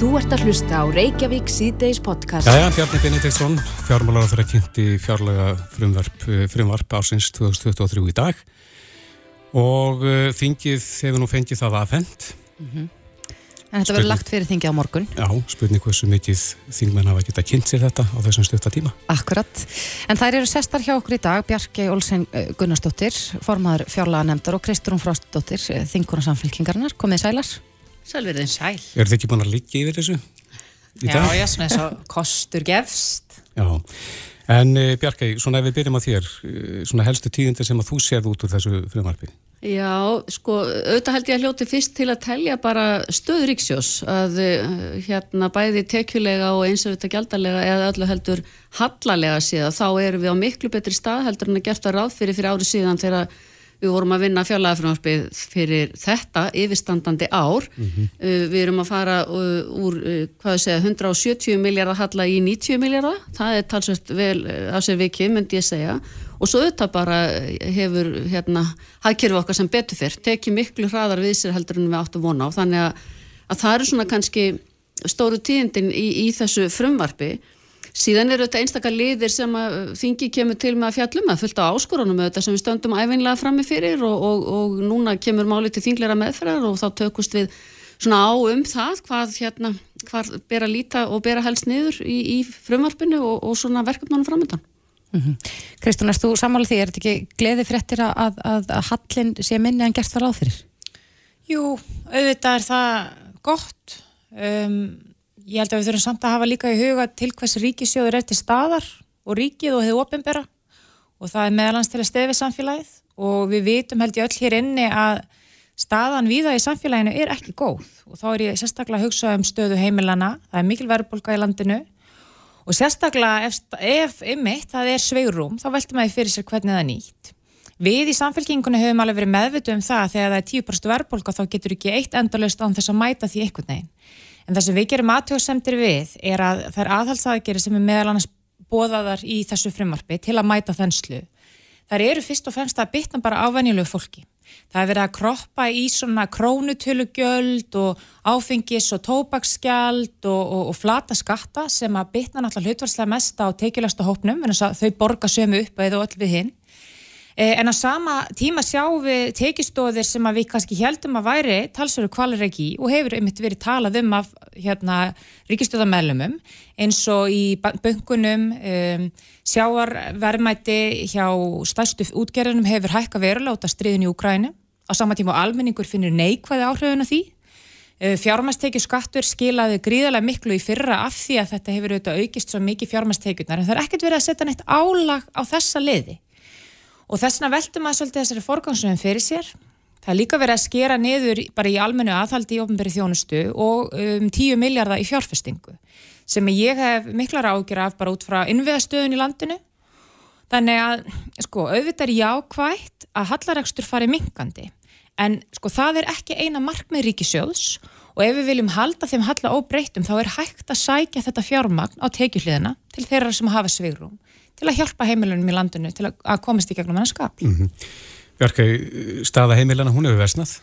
Þú ert að hlusta á Reykjavík síðdeis podcast. Jæja, Bjarni Benediktsson, fjármálar þeirra kynnti fjárlega frumvarp, eh, frumvarp ásins 2023 í dag og uh, þingið hefur nú fengið það aðfendt. Mm -hmm. En þetta verður lagt fyrir þingið á morgun. Já, spurning hversu mikið þingmenn hafa getað kynnt sér þetta á þessum stutta tíma. Akkurat. En þær eru sestar hjá okkur í dag, Bjarki Olsen eh, Gunnarsdóttir, formaður fjárlega nefndar og Kristrún Frostdóttir, þingurna samfélkingarnar. Komið sælar. Sælverðin sæl. Er þið ekki búin að liggja yfir þessu? Já, já, svona eins og kostur gefst. Já, en uh, Bjarkei, svona ef við byrjum að þér, uh, svona helstu tíðindir sem að þú séð út úr þessu frumarfi? Já, sko, auðvitað held ég að hljóti fyrst til að telja bara stöður ríksjós að uh, hérna bæði tekjulega og eins og þetta gjaldarlega eða öllu heldur hallarlega síðan þá erum við á miklu betri stað heldur en að gert að ráð fyrir fyrir ári síðan þegar Við vorum að vinna fjárlæðafrjóðanspið fyrir þetta yfirstandandi ár. Mm -hmm. uh, við erum að fara uh, úr, ég segja, 170 miljardar halla í 90 miljardar. Það er talsvægt vel af sér vikið, myndi ég segja. Og svo auðvitað bara hefur, hérna, hagkerfi okkar sem betur fyrr, tekið miklu hraðar við sér heldur en við áttum vona á. Þannig að, að það eru svona kannski stóru tíðindin í, í þessu frumvarfi Síðan eru þetta einstakar liðir sem að uh, þingi kemur til með að fjallum að fullta áskorunum auðvitað sem við stöndum æfinlega frammi fyrir og, og, og núna kemur máli til þinglera meðferðar og þá tökust við svona á um það hvað hérna, hvað ber að líta og ber að helst niður í, í frumarpinu og, og svona verkefnunum framöndan. Mm -hmm. Kristún, erst þú sammálið því, er þetta ekki gleði fréttir að, að, að, að hallin sé minni en gert það ráð fyrir? Jú, auðvitað er það gott um ég held að við þurfum samt að hafa líka í huga til hvers ríkisjóður er til staðar og ríkið og hefur ofinbera og það er meðalans til að stefi samfélagið. Og við vitum held ég öll hér inni að staðan viða í samfélaginu er ekki góð. Og þá er ég sérstaklega að hugsa um stöðu heimilana, það er mikil verðbólka í landinu. Og sérstaklega ef, ef ymmit það er sveigrum þá veltum að ég fyrir sér hvernig það er nýtt. Við í samfélkingunni höfum alveg verið meðvitu um það að þegar það er 10% verðbólka þá getur ekki eitt endalust án þess að mæta því einhvern veginn. En það sem við gerum aðtjóðsemtir við er að það er aðhalsaðgerið sem er meðal annars bóðaðar í þessu frumarfi til að mæta þenslu. Það eru fyrst og fremst að bytna bara ávenjulegu fólki. Það er verið að kroppa í svona krónutölugjöld og áfengis og tóbaksgjald og, og, og flata skatta sem að bytna náttúrulega hlutvarslega mest á tekilegsta hópnum en þau borga sömu upp eða öll við hinn. Eh, en á sama tíma sjáum við tekistóðir sem við kannski heldum að væri talsveru kvaliregi og hefur einmitt verið talað um af hérna, ríkistöðamælumum eins og í böngunum um, sjáarverðmæti hjá stærstu útgerðunum hefur hækka af stríðin í Ukræni á sama tíma og almenningur finnir neikvæði áhrifuna því. Eh, fjármastekju skattur skilaði gríðarlega miklu í fyrra af því að þetta hefur auðvitað aukist svo mikið fjármastekjurnar en það er ekkert verið að setja neitt álag á þessa liði og þess vegna veltum að svolítið þessari forgangsröðum fyrir sér. Það er líka verið að skera niður bara í almennu aðhaldi í ofnbæri þjónustu og um 10 miljardar í fjárfestingu sem ég hef miklar ágjur af bara út frá innviðastöðun í landinu. Þannig að, sko, auðvitað er jákvægt að hallaregstur fari minkandi en sko það er ekki eina markmið ríkisjóðs og ef við viljum halda þeim halla óbreytum þá er hægt að sækja þetta fjármagn á tekjuhliðina til þeirra sem hafa svigrum til að hjálpa heimilunum í landinu til að komast í gegnum hennar skap. Mm -hmm. Björkei, staða heimilana, hún hefur versnað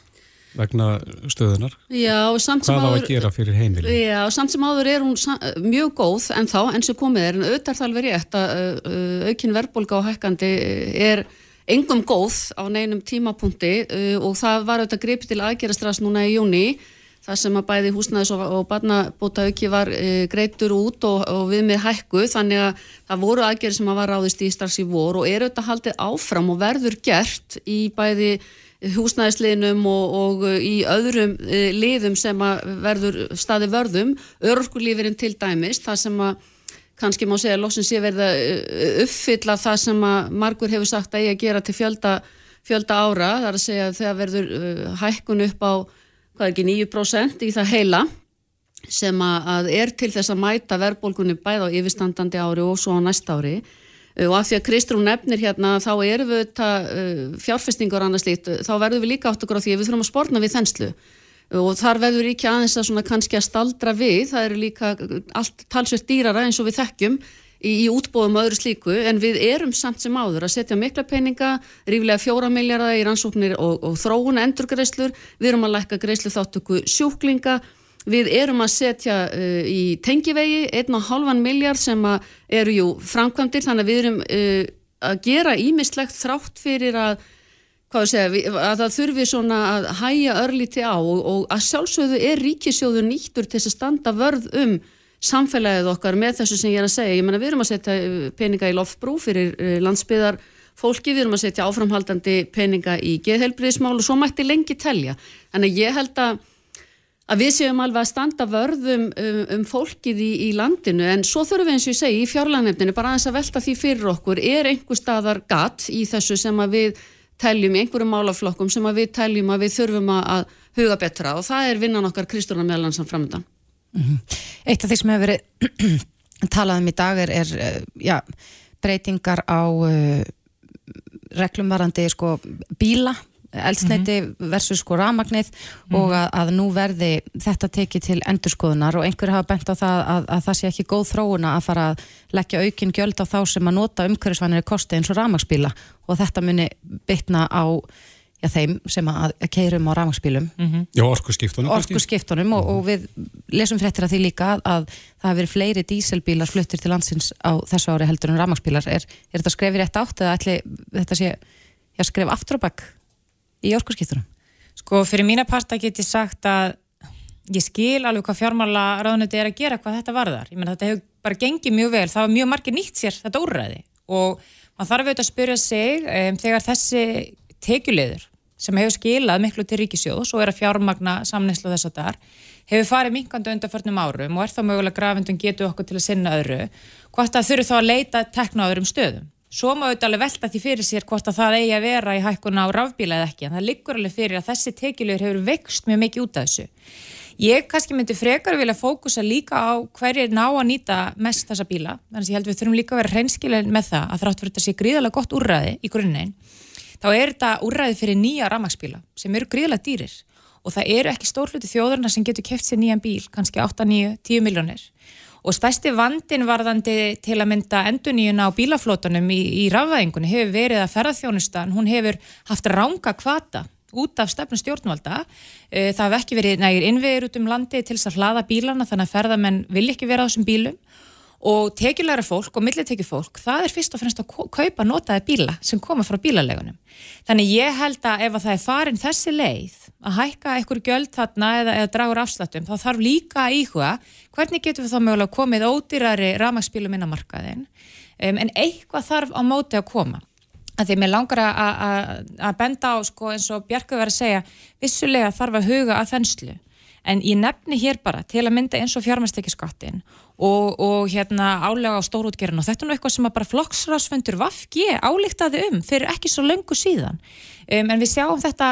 vegna stöðunar. Já, samt sem áður... Hvað á að gera fyrir heimilin? Já, samt sem áður er hún mjög góð en þá, eins og komið er, en auðvitað er það alveg rétt að aukinn verðbólka á hækkandi er engum góð á neinum tímapunkti og það var auðvitað grip til aðgerastrast núna í júni það sem að bæði húsnæðis og, og barnabóta auki var e, greitur út og, og við með hækku þannig að það voru aðgerið sem að var ráðist í strax í vor og er auðvitað haldið áfram og verður gert í bæði húsnæðisliðnum og, og í öðrum e, liðum sem að verður staði vörðum, örgulífurinn til dæmis, það sem að kannski má segja að lossin sé verða e, uppfylla það sem að margur hefur sagt að ég að gera til fjölda, fjölda ára, það er að segja að þegar verður e, hækkun upp á hvað er ekki 9% í það heila sem að er til þess að mæta verðbólgunni bæð á yfirstandandi ári og svo á næsta ári. Og af því að Kristrún nefnir hérna þá erum við þetta fjárfestingur annars líkt, þá verðum við líka átt okkur á því að við þurfum að spórna við þenslu. Og þar verður ekki aðeins að kannski að staldra við, það eru líka allt talsveit dýrara eins og við þekkjum í, í útbóðum og öðru slíku en við erum samt sem áður að setja mikla peninga, ríflega fjóra miljardar í rannsóknir og, og þróuna endurgreislur, við erum að lækka greislu þáttöku sjúklinga. Við erum að setja uh, í tengivegi 1,5 miljard sem eru jú framkvæmdir. Þannig að við erum uh, að gera ímislegt þrátt fyrir að, segja, að það þurfi svona að hæja örlíti á. Og, og að sjálfsögðu er ríkisjóður nýttur til að standa vörð um samfélagið okkar með þessu sem ég er að segja. Ég menna við erum að setja peninga í loftbrú fyrir landsbyðar fólki, við erum að setja áframhaldandi peninga í geðhelbriðismál og svo mætti lengi telja. Þannig að ég held að, að við séum alveg að standa vörðum um, um fólkið í, í landinu en svo þurfum við eins og ég segi í fjárlagnefninu bara aðeins að velta því fyrir okkur er einhver staðar gatt í þessu sem að við teljum í einhverjum málaflokkum sem að við teljum að við þurfum að huga betra og það er vinnan okkar Kristúna meðlansan framöndan. Mm -hmm. Eitt af því sem hefur verið talað um í dag er, er eh, já, breytingar á uh, reglum varandi sko bíla eldsneiti mm -hmm. versus sko ramagnið mm -hmm. og að, að nú verði þetta tekið til endurskoðunar og einhver hafa bent á það að, að það sé ekki góð þróuna að fara að leggja aukin gjöld á þá sem að nota umhverfisvænir kosti eins og ramagsbíla og þetta muni bytna á já, þeim sem að, að keirum á ramagsbílum mm -hmm. Já, orkuskiptunum Orkuskiptunum og, og við lesum fréttir að því líka að það hefur verið fleiri díselbílar fluttir til landsins á þessu ári heldur en ramagsbílar er, er þetta skrefið rétt átt eða ætli þetta sé já, skref aftur og bakk í orkurskiptunum? Sko, fyrir mína parta get ég sagt að ég skil alveg hvað fjármála ráðnöndi er að gera hvað þetta varðar. Ég menn þetta hefur bara gengið mjög vel, það var mjög margir nýtt sér þetta úrræði og maður þarf auðvitað að spyrja sig um, þegar þessi tekjulegur sem hefur skilað miklu til ríkisjóðs og er að fjármagna samnæslu þess að þar hefur farið minkandi undanförnum árum og er þá mögulega grafindun getur okkur til að sinna öðru hvort það þurfu þá að leita tekna öðrum stöðum Svo má auðvitað alveg velta því fyrir sér hvort að það eigi að vera í hækkuna á rafbíla eða ekki, en það liggur alveg fyrir að þessi tekilegur hefur vext mjög mikið út af þessu. Ég kannski myndi frekar vilja fókusa líka á hverjir ná að nýta mest þessa bíla, þannig að ég held við þurfum líka að vera hreinskileg með það að þrátt fyrir þetta sé gríðalega gott úrræði í grunninn, þá er þetta úrræði fyrir nýja ramagsbíla sem eru gríðalega dýrir og það eru ekki stórluti þjóðurna sem getur keft sér nýjan bíl, kannski 8, 9, 10 miljónir og stærsti vandin varðandi til að mynda enduníuna á bílaflótunum í, í rafvæðingunni hefur verið að ferðarþjónustan, hún hefur haft ránga kvata út af stefnum stjórnvalda. Eh, það hefur ekki verið nægir innvegur út um landi til þess að hlaða bílana þannig að ferðarmenn vil ekki vera á þessum bílum og tekjulegra fólk og millitekju fólk það er fyrst og fremst að kaupa notaði bíla sem koma frá bílalegunum þannig ég held að ef að það er farin þessi leið að hækka einhver göld þarna eða, eða dragur afslattum þá þarf líka að íhuga hvernig getum við þá mögulega komið ódýrari ramagsbílum inn á markaðin um, en eitthvað þarf á móti að koma. Að því mér langar að benda á sko, eins og Bjarku verið að segja vissulega þarf að huga að þenslu. En ég nefni hér bara til að mynda eins og fjármæstekjaskattin og, og hérna álega á stórútgerðin og þetta er nú eitthvað sem að bara flokksrásföndur Vafgi álíktaði um fyrir ekki svo löngu síðan. Um, en við sjáum þetta,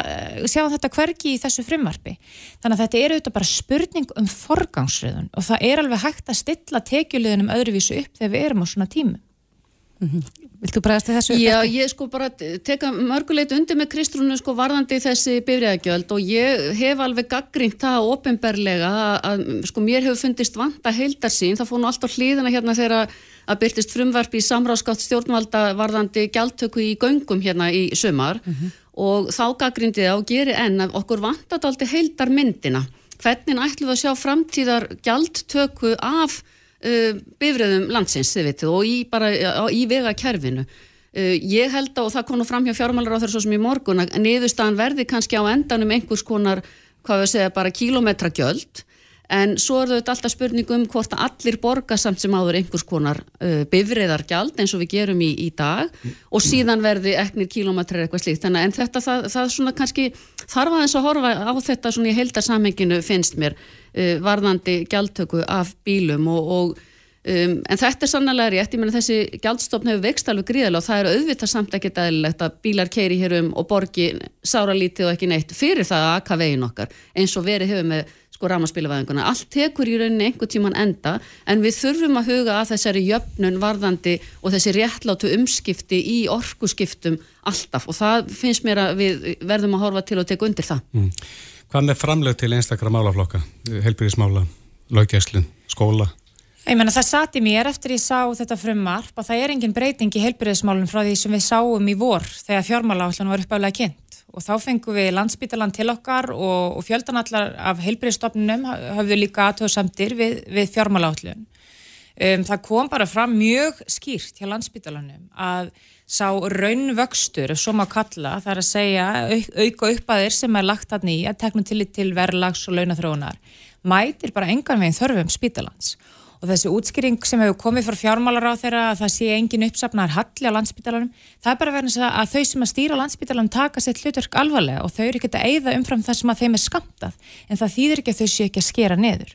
sjáum þetta hverki í þessu frumvarfi þannig að þetta er auðvitað bara spurning um forgangsröðun og það er alveg hægt að stilla tekjulegunum öðruvísu upp þegar við erum á svona tímu mm -hmm. Viltu bregðast þið þessu? Já, ég sko bara teka mörguleit undir með Kristrúnu sko varðandi þessi bifræðagjöld og ég hef alveg gaggrínt það ofinberlega að sko mér hefur fundist vanta heildarsýn, það fór nú alltaf hlýðina hérna þegar að byrtist frumvarp í samráðskátt stjórnvalda varðandi gjaldtöku í göngum hérna í sömar mm -hmm. og þá gaggrindi það og geri enn að okkur vantat heildar myndina. Hvernig ætlum við að sjá framtíðar gjaldtöku af uh, bifröðum landsins, veitu, og í, bara, í vega kærfinu. Uh, ég held að, og það kom nú fram hjá fjármálar á þessum sem í morgun, að niðurstaðan verði kannski á endanum einhvers konar, hvað við segja, bara kílometragjöld, en svo er þetta alltaf spurning um hvort að allir borga samt sem áður einhvers konar uh, bifriðargjald eins og við gerum í, í dag og síðan verði eknir kílometrar eitthvað slíkt, þannig en þetta það, það svona kannski þarf aðeins að horfa á þetta svona í heildarsamhenginu finnst mér uh, varðandi gjaldtöku af bílum og, og Um, en þetta er sannlega rétt, ég menna þessi gjaldstofn hefur vext alveg gríðarlega og það er auðvitað samt ekki dæðilegt að bílar keiri hér um og borgi sára lítið og ekki neitt fyrir það að akka vegin okkar eins og verið hefur með sko rámaspílavæðinguna. Allt tekur í rauninni einhver tíman enda en við þurfum að huga að þessari jöfnun varðandi og þessi réttlátu umskipti í orkuskiptum alltaf og það finnst mér að við verðum að horfa til og teka undir það. Mm. Hvað með framleg til einstakra málaflokka, helbyrðismála, löggjæslun, skóla? Ég menna það sati mér eftir ég sá þetta frummarp að það er engin breyting í helbyrðismálum frá því sem við sáum í vor þegar fjármála áallan var uppaflega kynnt og þá fengum við landsbítalan til okkar og, og fjöldanallar af heilbreyðstofnunum hafðu líka aðtöðsamtir við, við fjármálállun. Um, það kom bara fram mjög skýrt hjá landsbítalanum að sá raunvöxtur, svo má kalla, það er að segja auk, auka upp að þeir sem er lagt að nýja, teknum til, til verðlags og launathróunar, mætir bara engan veginn þörfum spítalans og þessi útskýring sem hefur komið frá fjármálar á þeirra að það sé engin uppsapnar halli á landsbytalanum, það er bara verið að þau sem að stýra landsbytalanum taka sitt hlutverk alvarlega og þau eru ekki að eigða umfram það sem að þeim er skamtað, en það þýðir ekki að þau sé ekki að skera niður.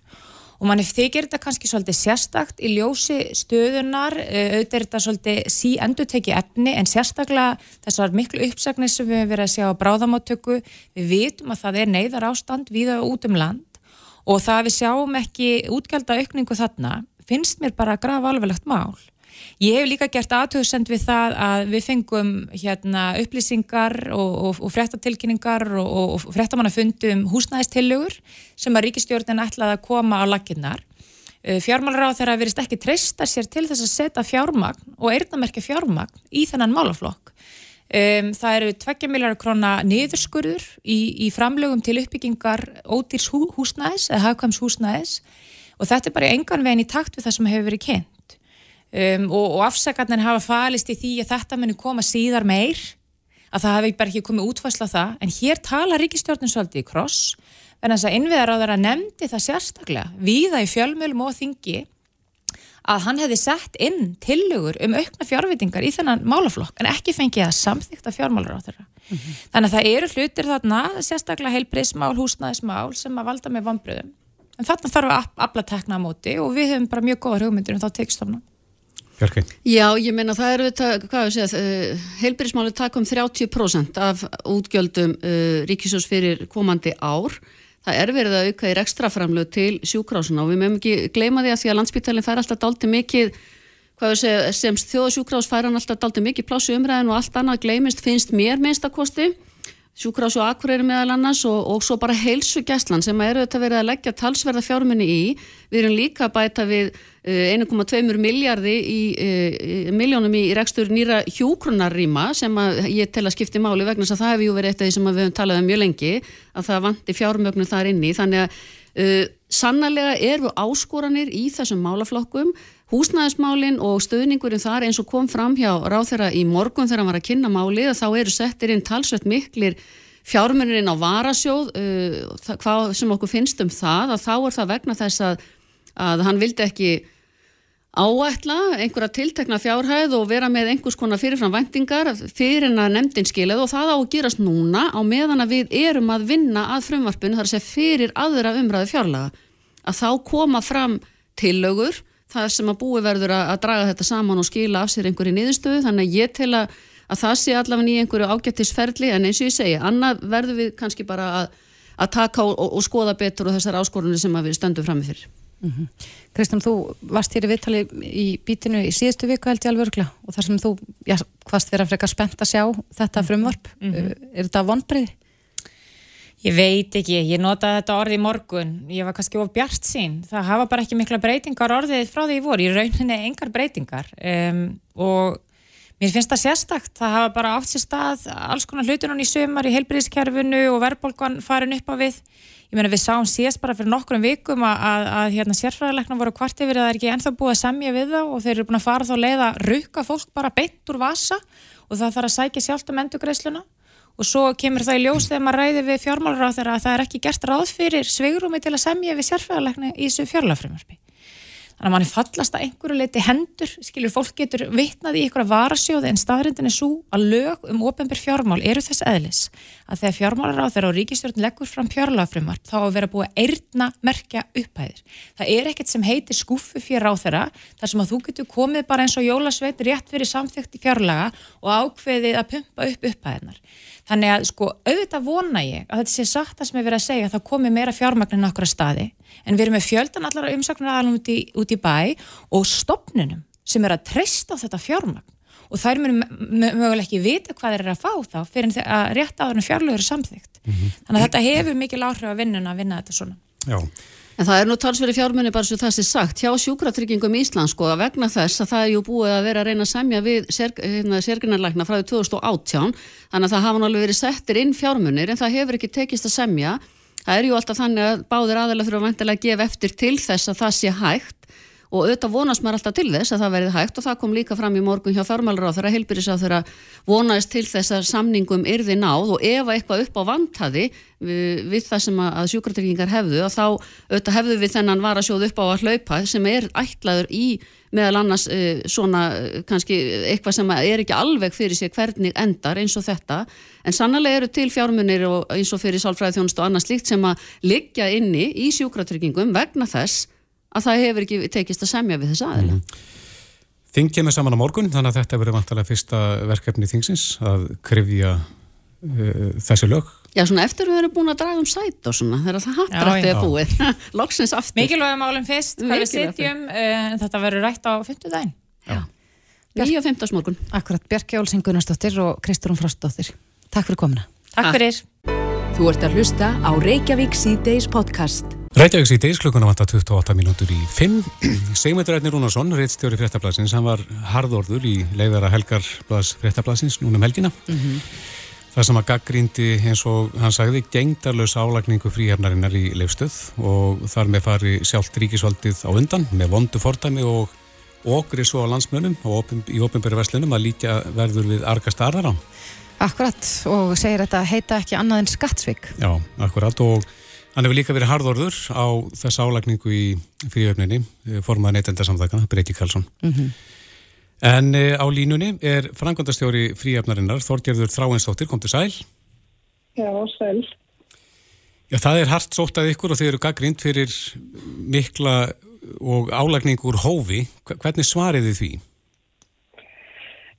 Og manni þykir þetta kannski svolítið sérstakt í ljósi stöðunar, eh, auðvitað er þetta svolítið sí endur tekið efni en sérstaklega þessar miklu uppsagnir sem við hefum verið að sjá á bráðamáttöku, við vitum að það er neyðar ástand viða út um land og það að við sjáum ekki útgjald að aukningu þarna finnst mér bara að grafa alveglegt mál. Ég hef líka gert aðtöðsend við það að við fengum hérna, upplýsingar og, og, og fréttatilkynningar og, og fréttamannafundum húsnæðistillögur sem að ríkistjórnin ætlaði að koma á laginnar. Uh, Fjármálur á þeirra verist ekki treysta sér til þess að setja fjármagn og eirnamerkja fjármagn í þennan málaflokk. Um, það eru 2 miljar krona niðurskurður í, í framlögum til uppbyggingar ódýrs hú, húsnæðis eða hafkvæms húsnæðis. Og þetta er bara engan veginn í takt við það sem hefur verið kynnt. Um, og, og afsakarnir hafa falist í því að þetta muni koma síðar meir að það hefur bara ekki komið útfæsla það. En hér tala ríkistjórnum svolítið í kross en þess að innviðar á þeirra nefndi það sérstaklega viða í fjölmjölum og þingi að hann hefði sett inn tillögur um aukna fjárvitingar í þennan málaflokk en ekki fengið að samþykta fjármálar á þeirra. Mm -hmm. Þannig að það eru hlutir þarna, sérstaklega heilbrísmál, húsnæðismál sem að valda með vonbröðum. En þarna þarf að afla tekna á móti og við höfum bara mjög góðar hugmyndir um þá tekstofna. Björkvinn? Já, ég meina það eru þetta, hvað ég segja, uh, heilbrísmáli taka um 30% af útgjöldum uh, ríkisjós fyrir komandi ár það er verið að auka í ekstraframlög til sjúkrásuna og við mögum ekki gleyma því að því að landsbyttalinn fær alltaf daldi mikið segja, sem þjóðasjúkrás fær hann alltaf daldi mikið plásu umræðin og allt annað gleymist finnst mér minnstakosti sjúkrás og akkurýri meðal annars og, og svo bara heilsu gæslan sem eru þetta verið að leggja talsverða fjármunni í. Við erum líka að bæta við 1,2 eh, miljardi í, eh, miljónum í rekstur nýra hjókrunarrýma sem að ég tel að skipti máli vegna þess að það hefur ju verið eitt af því sem við höfum talað um mjög lengi að það vanti fjármögnum þar inni. Þannig að uh, sannlega eru áskoranir í þessum málaflokkum. Húsnæðismálin og stöðningurinn þar eins og kom fram hjá ráð þeirra í morgun þegar hann var að kynna máli að þá eru settir inn talsveit miklir fjármögnurinn á varasjóð uh, hvað sem okkur finnst um það að þá er það vegna þess að að hann vildi ekki áætla einhverja tiltekna fjárhæð og vera með einhvers konar fyrirfram vendingar fyrir en að nefndin skiljaði og það á að gerast núna á meðan að við erum að vinna að frumvarpinu þar að segja fyrir aðra umræðu fjárlaga. Að þá koma fram tillögur það sem að búi verður að draga þetta saman og skila af sér einhverju niðurstöðu þannig að ég tel að, að það sé allavega í einhverju ágættisferli en eins og ég segja, annað verður við kannski bara að, að taka og, og, og skoða betur og þessar áskorunni sem við stöndum framifyrir Mm -hmm. Kristján, þú varst hér í viðtali í bítinu í síðustu viku held ég alveg örgla og þar sem þú, já, hvaðst vera frekar spennt að sjá þetta mhm. frumvarp mm -hmm. er þetta vonbreið? Ég veit ekki, ég notaði þetta orði í morgun ég var kannski of bjart sín það hafa bara ekki mikla breytingar orðið frá því ég voru, í rauninni engar breytingar um, og mér finnst það sérstakt, það hafa bara átt sér stað alls konar hlutunum í sömar í heilbríðiskerfinu og verðbólgan farin upp á við ég meina við sáum síðast bara fyrir nokkrum vikum að, að, að hérna, sérfræðilegna voru kvart yfir að það er ekki ennþá búið að semja við þá og þeir eru búin að fara þá leið að rukka fólk bara beint úr vasa og það þarf að sækja sjálft um endugreisluna og svo kemur það í ljós þegar maður ræði við fjármálur á þeirra að það er ekki gert ráð fyrir sveigurúmi til að semja við sérfræðilegna í þessu fjárlagfrömmarfi þannig að mann er fallast að einhverju leiti hendur skilur fólk getur vitnað í einhverja varasjóði en staðrindin er svo að lög um ofenbyr fjármál eru þess eðlis að þegar fjármálar á þeirra og ríkistjórn leggur fram fjárlagafrumart þá að vera búið að eirna merkja upphæðir. Það er ekkert sem heitir skuffu fyrir á þeirra þar sem að þú getur komið bara eins og jólasveit rétt fyrir samþygt í fjárlaga og ákveðið að pumpa upp upphæðinar. Þannig að sko auðvitað vona ég að þetta sé satt að sem er verið að segja að það komi meira fjármagnin okkur að staði en við erum með fjöldan allar umsaknar aðalum út, út í bæ og stopnunum sem er að treysta þetta fjármagn og þær munum möguleg ekki vita hvað þeir eru að fá þá fyrir að rétt áður en fjárlögur er samþygt. Mm -hmm. Þannig að þetta hefur mikil áhrif að vinnuna að vinna þetta svona. Já. En það er nú talsveri fjármunni bara svo það sé sagt hjá sjúkratryggingum Íslands sko að vegna þess að það er jú búið að vera að reyna að semja við hérna, sérgrinarlækna frá 2018 þannig að það hafa náttúrulega verið settir inn fjármunir en það hefur ekki tekist að semja. Það er jú alltaf þannig að báðir aðalega þurfa að gefa eftir til þess að það sé hægt og auðvitað vonast maður alltaf til þess að það verið hægt og það kom líka fram í morgun hjá fjármálur á þeirra heilbyrjus á þeirra vonast til þess að samningum yrði náð og ef eitthvað upp á vanthaði við, við það sem að sjúkratryggingar hefðu og þá auðvitað hefðu við þennan varasjóð upp á að hlaupa sem er ætlaður í meðal annars uh, svona uh, kannski eitthvað sem er ekki alveg fyrir sig hvernig endar eins og þetta. En sannlega eru til fjármunir eins og fyrir sálfræði þjónust og annað slíkt sem að liggja inni í sjúkratryggingum vegna þess að það hefur ekki tekist að semja við þess aðeina. Mm. Þing kemur saman á morgun, þannig að þetta verður vantilega fyrsta verkefni þingsins að krifja uh, þessi lög. Já, svona eftir við erum búin að draga um sæt og svona, þegar það hattrætti er búið. Loksins aftur. Mikilvægum málum fyrst, hvað við sitjum, uh, þetta verður rætt á 50 daginn. Já. Bjarki á 50 smorgun. Akkurat, Bjarki Álsing Gunnarsdóttir og Kristúrun Frostdóttir. Takk fyrir komina. Takk fyrir. Þú ert að hlusta á Reykjavík C-Days podcast. Rætjavíks í deys klukkuna vant að 28 mínútur í 5. Segmyndur Erni Rúnarsson, reittstjóri fréttablasins, hann var harðorður í leiðara helgarblas fréttablasins núnum helgina. Mm -hmm. Það sem að gaggrindi, eins og hann sagði, gengdarlaus álagningu fríhefnarinnar í leifstöð og þar með fari sjálft ríkisvaldið á undan með vondu fordæmi og okri svo á landsmönum og í ofinbæri verslunum að líka verður við arga starðar á. Akkurat og segir þetta heita ekki annað en skattsvík. Já, akkurat og Hann hefur líka verið hardorður á þess álækningu í fríöfninni, eh, formaða neytendarsamðakana, Breiti Karlsson. Mm -hmm. En e, á línunni er frangandastjóri fríöfnarinnar, Þorgerður Þráinsdóttir, kom til sæl. Já, sæl. Já, það er hart sótt að ykkur og þeir eru gaggrind fyrir mikla og álækningu úr hófi. Hvernig svariði því?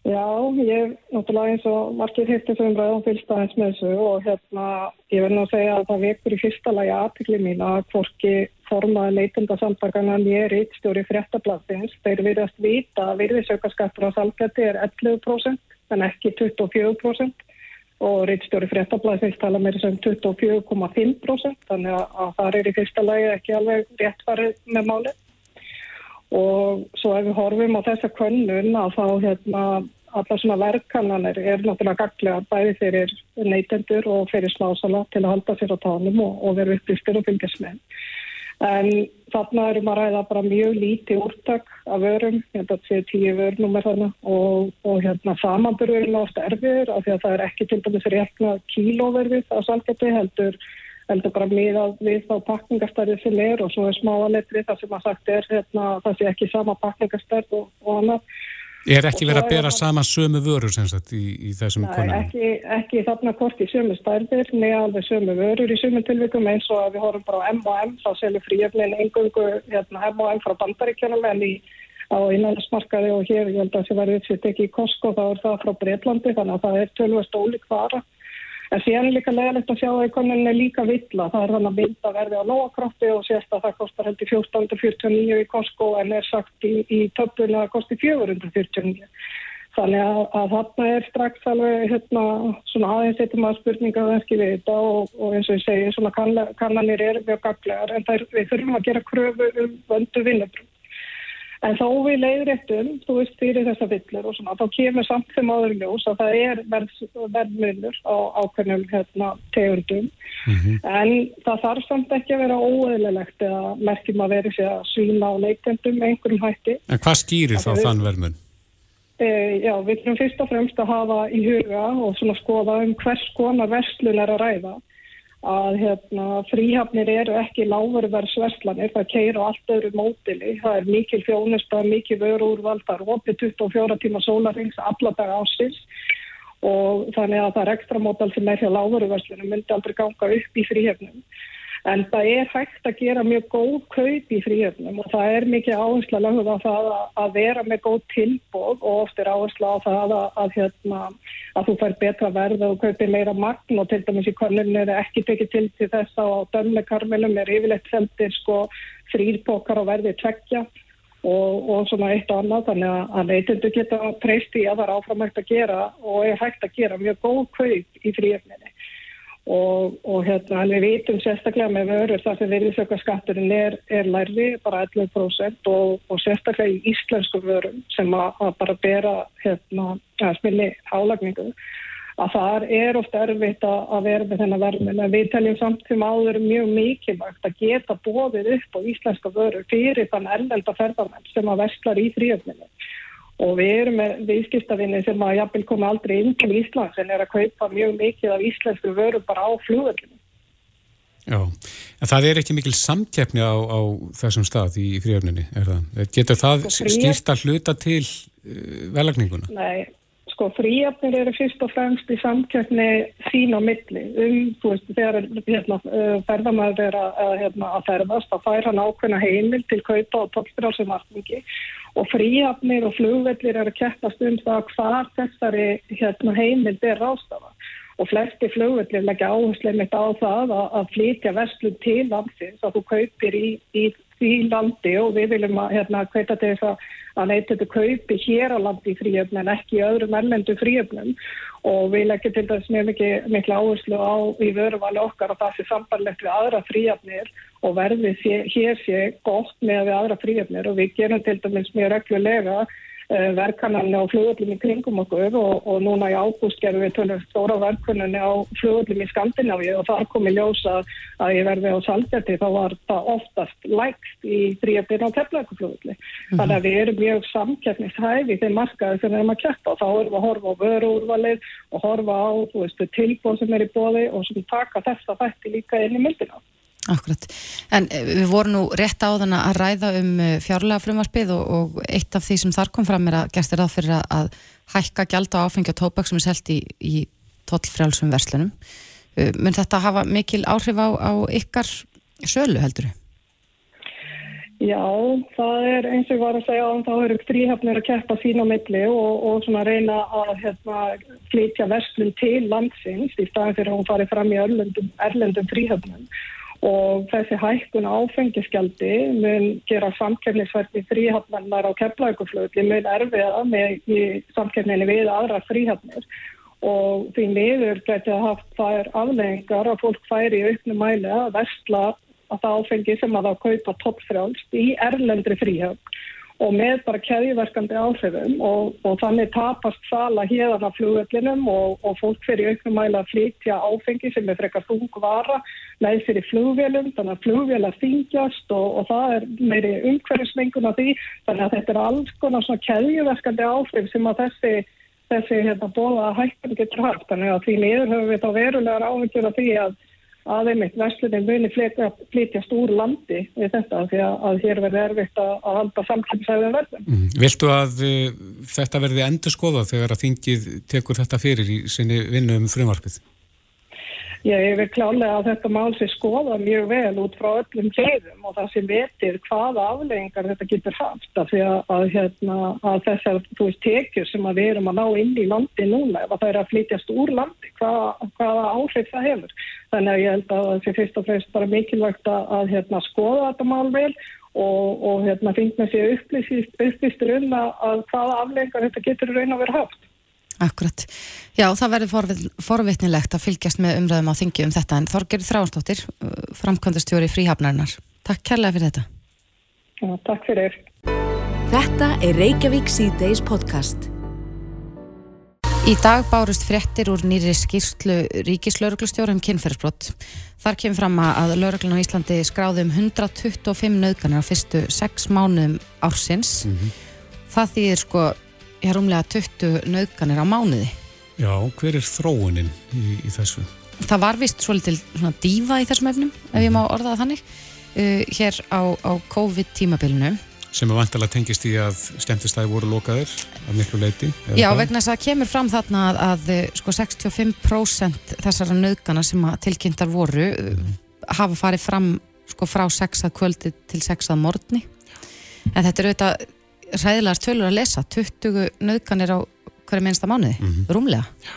Já, ég náttúrulega eins og margir hittir sem ræðum fylgst aðeins með þessu og hérna ég verði nú að segja að það vekur í fyrsta lagi aðtikli mín að hvorki formaði leitenda samtakana mér rittstjóri fréttablasins, þeir virðast vita að virðisaukaskattur á salgætti er 11% en ekki 24% og rittstjóri fréttablasins tala mér sem 24,5% þannig að það er í fyrsta lagi ekki alveg réttfarið með málið og svo ef við horfum á þessa könnun að þá hérna allar svona verðkannanir er náttúrulega gaglega bæði fyrir neytendur og fyrir slásala til að halda sér á tánum og, og vera upplýstur og fylgjast með. En þarna erum að ræða bara mjög lítið úrtak af vörum, hérna séu tíu vörnumir þarna og, og hérna samanburðurinn ást erfiður af því að það er ekki til dæmis rétna kílóverfið á salgeti heldur heldur bara miðað við þá pakningastarið sem er og svo er smáaletri það sem að sagt er hérna, það sé ekki sama pakningastarð og, og annað. Er ekki verið að bera það... sama sömu vörur sem sagt í, í þessum konum? Ekki, ekki þarna kort í sömu stærðir, neða alveg sömu vörur í sömu tilvikum eins og að við horfum bara á M&M, þá selur fríöfnin engungu hérna, M&M frá bandaríkjunum en í á innanlandsmarkaði og hér, ég held að það sé verið uppsitt ekki í Costco, þá er það frá Breitlandi, þannig að það er tölvast ólík fara. En síðan er líka leðilegt að sjá að ikonin er líka villa. Það er þannig að mynda verði á nógakrótti og sést að það kostar heldur 1449 í Costco en er sagt í, í töflunni að það kosti 449. Þannig að, að þarna er strax alveg hérna, svona aðeins eitthvað maður spurninga að venski við þetta og, og eins og ég segi svona kannanir er mjög gaglegar en er, við þurfum að gera kröfu um vöndu vinnabrönd. En þó við leiðréttum, þú veist, fyrir þessa villur og svona, þá kemur samt þeim áður ljós að það er verðmjölur á ákveðnum hérna, tegundum. Mm -hmm. En það þarf samt ekki að vera óeðlilegt eða merkjum að vera sér að svína á leikendum einhverjum hætti. En hvað stýrir þá þann verðmjölun? E, já, við þurfum fyrst og fremst að hafa í huga og svona skoða um hvers konar verslun er að ræða að hérna, fríhafnir eru ekki lágverðverðsverslanir, það keir á allt öðru mótili, það er mikil fjónust og mikil vöru úrvald, það er opið 24 tíma sólarings, alla dag ásins og þannig að það er ekstra mótal sem er hjá lágverðverslunum myndi aldrei ganga upp í fríhafnum. En það er hægt að gera mjög góð kaup í fríöfnum og það er mikið áherslu að lögða það að vera með góð tilbóð og oft er áherslu á það að, að, hérna, að þú fær betra verð og kaupir meira magn og til dæmis í korninu er ekki tekið til til þess að á dömlekarmelum er yfirleitt seldir sko frýrpókar og verði tveggja og, og svona eitt og annað þannig að neytundu geta treyst í að það er áframægt að gera og er hægt að gera mjög góð kaup í fríöfninu. Og, og hérna, við vitum sérstaklega með vörur þar sem virðisaukarskatturinn er, er lærri, bara 11% og, og sérstaklega í íslensku vörum sem að, að bara bera hérna, að smilni álagningu að það er ofta erfitt að vera með þennan verðin en við teljum samt sem áður mjög mikilvægt að geta bóðið upp á íslenska vörur fyrir þann erlenda ferðarmenn sem að verslar í fríöfninu og við erum með viðskiptavinni sem að jafnvel koma aldrei inn til Íslands en er að kaupa mjög mikið af íslensku vöru bara á flugöldinu. Já, en það er ekki mikil samkeppni á, á þessum stað í fríöfninni, er það? Getur það sko, skýrt að hluta til uh, velagninguna? Nei, sko fríöfnir eru fyrst og fremst í samkeppni sín á milli um, þú veist, þegar hérna, uh, ferðamæður er að, hérna, að ferðast, þá fær hann ákveðna heimil til kaupa og toppsbrálsumartningi og fríhafnir og flugvellir eru að keppast um það hvað þessari hérna, heimild er rástafa og flesti flugvellir leggja áherslu mitt á það að, að flytja vestlum til landsins að þú kaupir í, í því landi og við viljum að hérna, hveita til þess að, að neytið kaupi hér á landi í fríöfn en ekki í öðrum erlendu fríöfnum og við leggjum til þess mjög mikið áherslu á í vöruvali okkar og það sé sambarlegt við aðra fríöfnir og verðið sé, hér sé gott með við aðra fríöfnir og við gerum til dæmis mjög reglulega uh, verkanarni á flugöldum í kringum okkur og, og núna í ágúst gerum við tölur stóra verkanarni á flugöldum í Skandinavíu og þar komi ljósa að ég verði á Saldjati þá var það oftast lækst í fríöfnir á tefnleikuflugöldi. Mm -hmm. Þannig að við erum mjög samkeppnishæfi þeim markaði sem við erum að keppa og þá erum við að horfa á vöruúrvalið og horfa á tilbúin sem er í bóði og sem taka þessa þætti líka inn í myndina. Akkurat, en eh, við vorum nú rétt á þann að ræða um eh, fjárlega frumarspið og, og eitt af því sem þar kom fram er að gerst er að, að hækka gjald á áfengi og tópak sem er selgt í, í tollfrjálsum verslunum. Eh, mun þetta hafa mikil áhrif á, á ykkar sölu heldur? Já, það er eins og ég var að segja á þá eru fríhafnir að keppa sín á milli og, og svona reyna að hérna, flytja verslun til landsins í staðin fyrir að hún farið fram í erlendum, erlendum fríhafnum og þessi hækkun áfengiskjaldi mun gera samkefnisverði fríhafnar á keflauguflöðli mun erfiða með í samkefninni við aðra fríhafnir. Og því miður geti að haft þær afleggingar að fólk færi í auknum mæli að vestla að það áfengi sem að það kaupa toppfrjálst í erlendri fríhafn og með bara keðiverkandi áhrifum og, og þannig tapast sala hérðan af flugvellinum og, og fólk fyrir auknum mæla að flytja áfengi sem er frekar þungvara með fyrir flugvelum, þannig að flugvelar þingjast og, og það er meiri umhverfismengun af því, þannig að þetta er alls konar svona keðiverkandi áhrif sem að þessi, þessi hérna, bóða hættan getur haft, þannig að því niður höfum við þá verulegar áhengjur af því að að einmitt verslunin muni flytjast úr landi við þetta því að, að hér verði erfitt að, að halda samkvæmsæðin verðum. Mm. Viltu að uh, þetta verði endur skoða þegar að þingið tekur þetta fyrir í sinni vinnu um frumarpið? Ég vil klálega að þetta mál sé skoða mjög vel út frá öllum hliðum og það sem vetir hvaða afleggingar þetta getur haft af því að, að, hérna, að þessar veist, tekjur sem við erum að ná inn í landi núna ef það er að flytjast úr landi hvað, hvaða áhrif það hefur. Þannig að ég held að það sé fyrst og fremst bara mikilvægt að, hérna, skoða þetta mál vel og, og hérna, finna sér upplýstur um að hvaða afleggingar þetta getur raun að vera haft. Akkurat. Já, það verður forvitnilegt að fylgjast með umræðum á þingi um þetta en Þorger Þránsdóttir, framkvæmdastjóri fríhafnarinnar. Takk kærlega fyrir þetta. Já, takk fyrir. Þetta er Reykjavík C-Days podcast. Í dag bárust fréttir úr nýri skýrslu ríkislauruglustjórum kynferðsbrott. Þar kemur fram að lauruglun á Íslandi skráði um 125 nöðganir á fyrstu 6 mánuðum ársins. Mm -hmm. Það þýðir sko har umlega 20 nöðganir á mánuði. Já, hver er þróunin í, í þessu? Það var vist svolítil dífa í þessum efnum, ef ég mhm. má orða það þannig, uh, hér á, á COVID-tímabilinu. Sem er vantilega tengist í að stemtistæði voru lokaðir af miklu leiti? Já, hvað? vegna þess að kemur fram þarna að, að sko 65% þessara nöðgana sem tilkynntar voru mm. hafa farið fram sko frá 6 að kvöldi til 6 að morgni. En þetta er auðvitað ræðilegar tölur að lesa 20 nöðganir á hverju minnsta mánuði, mm -hmm. rúmlega Já.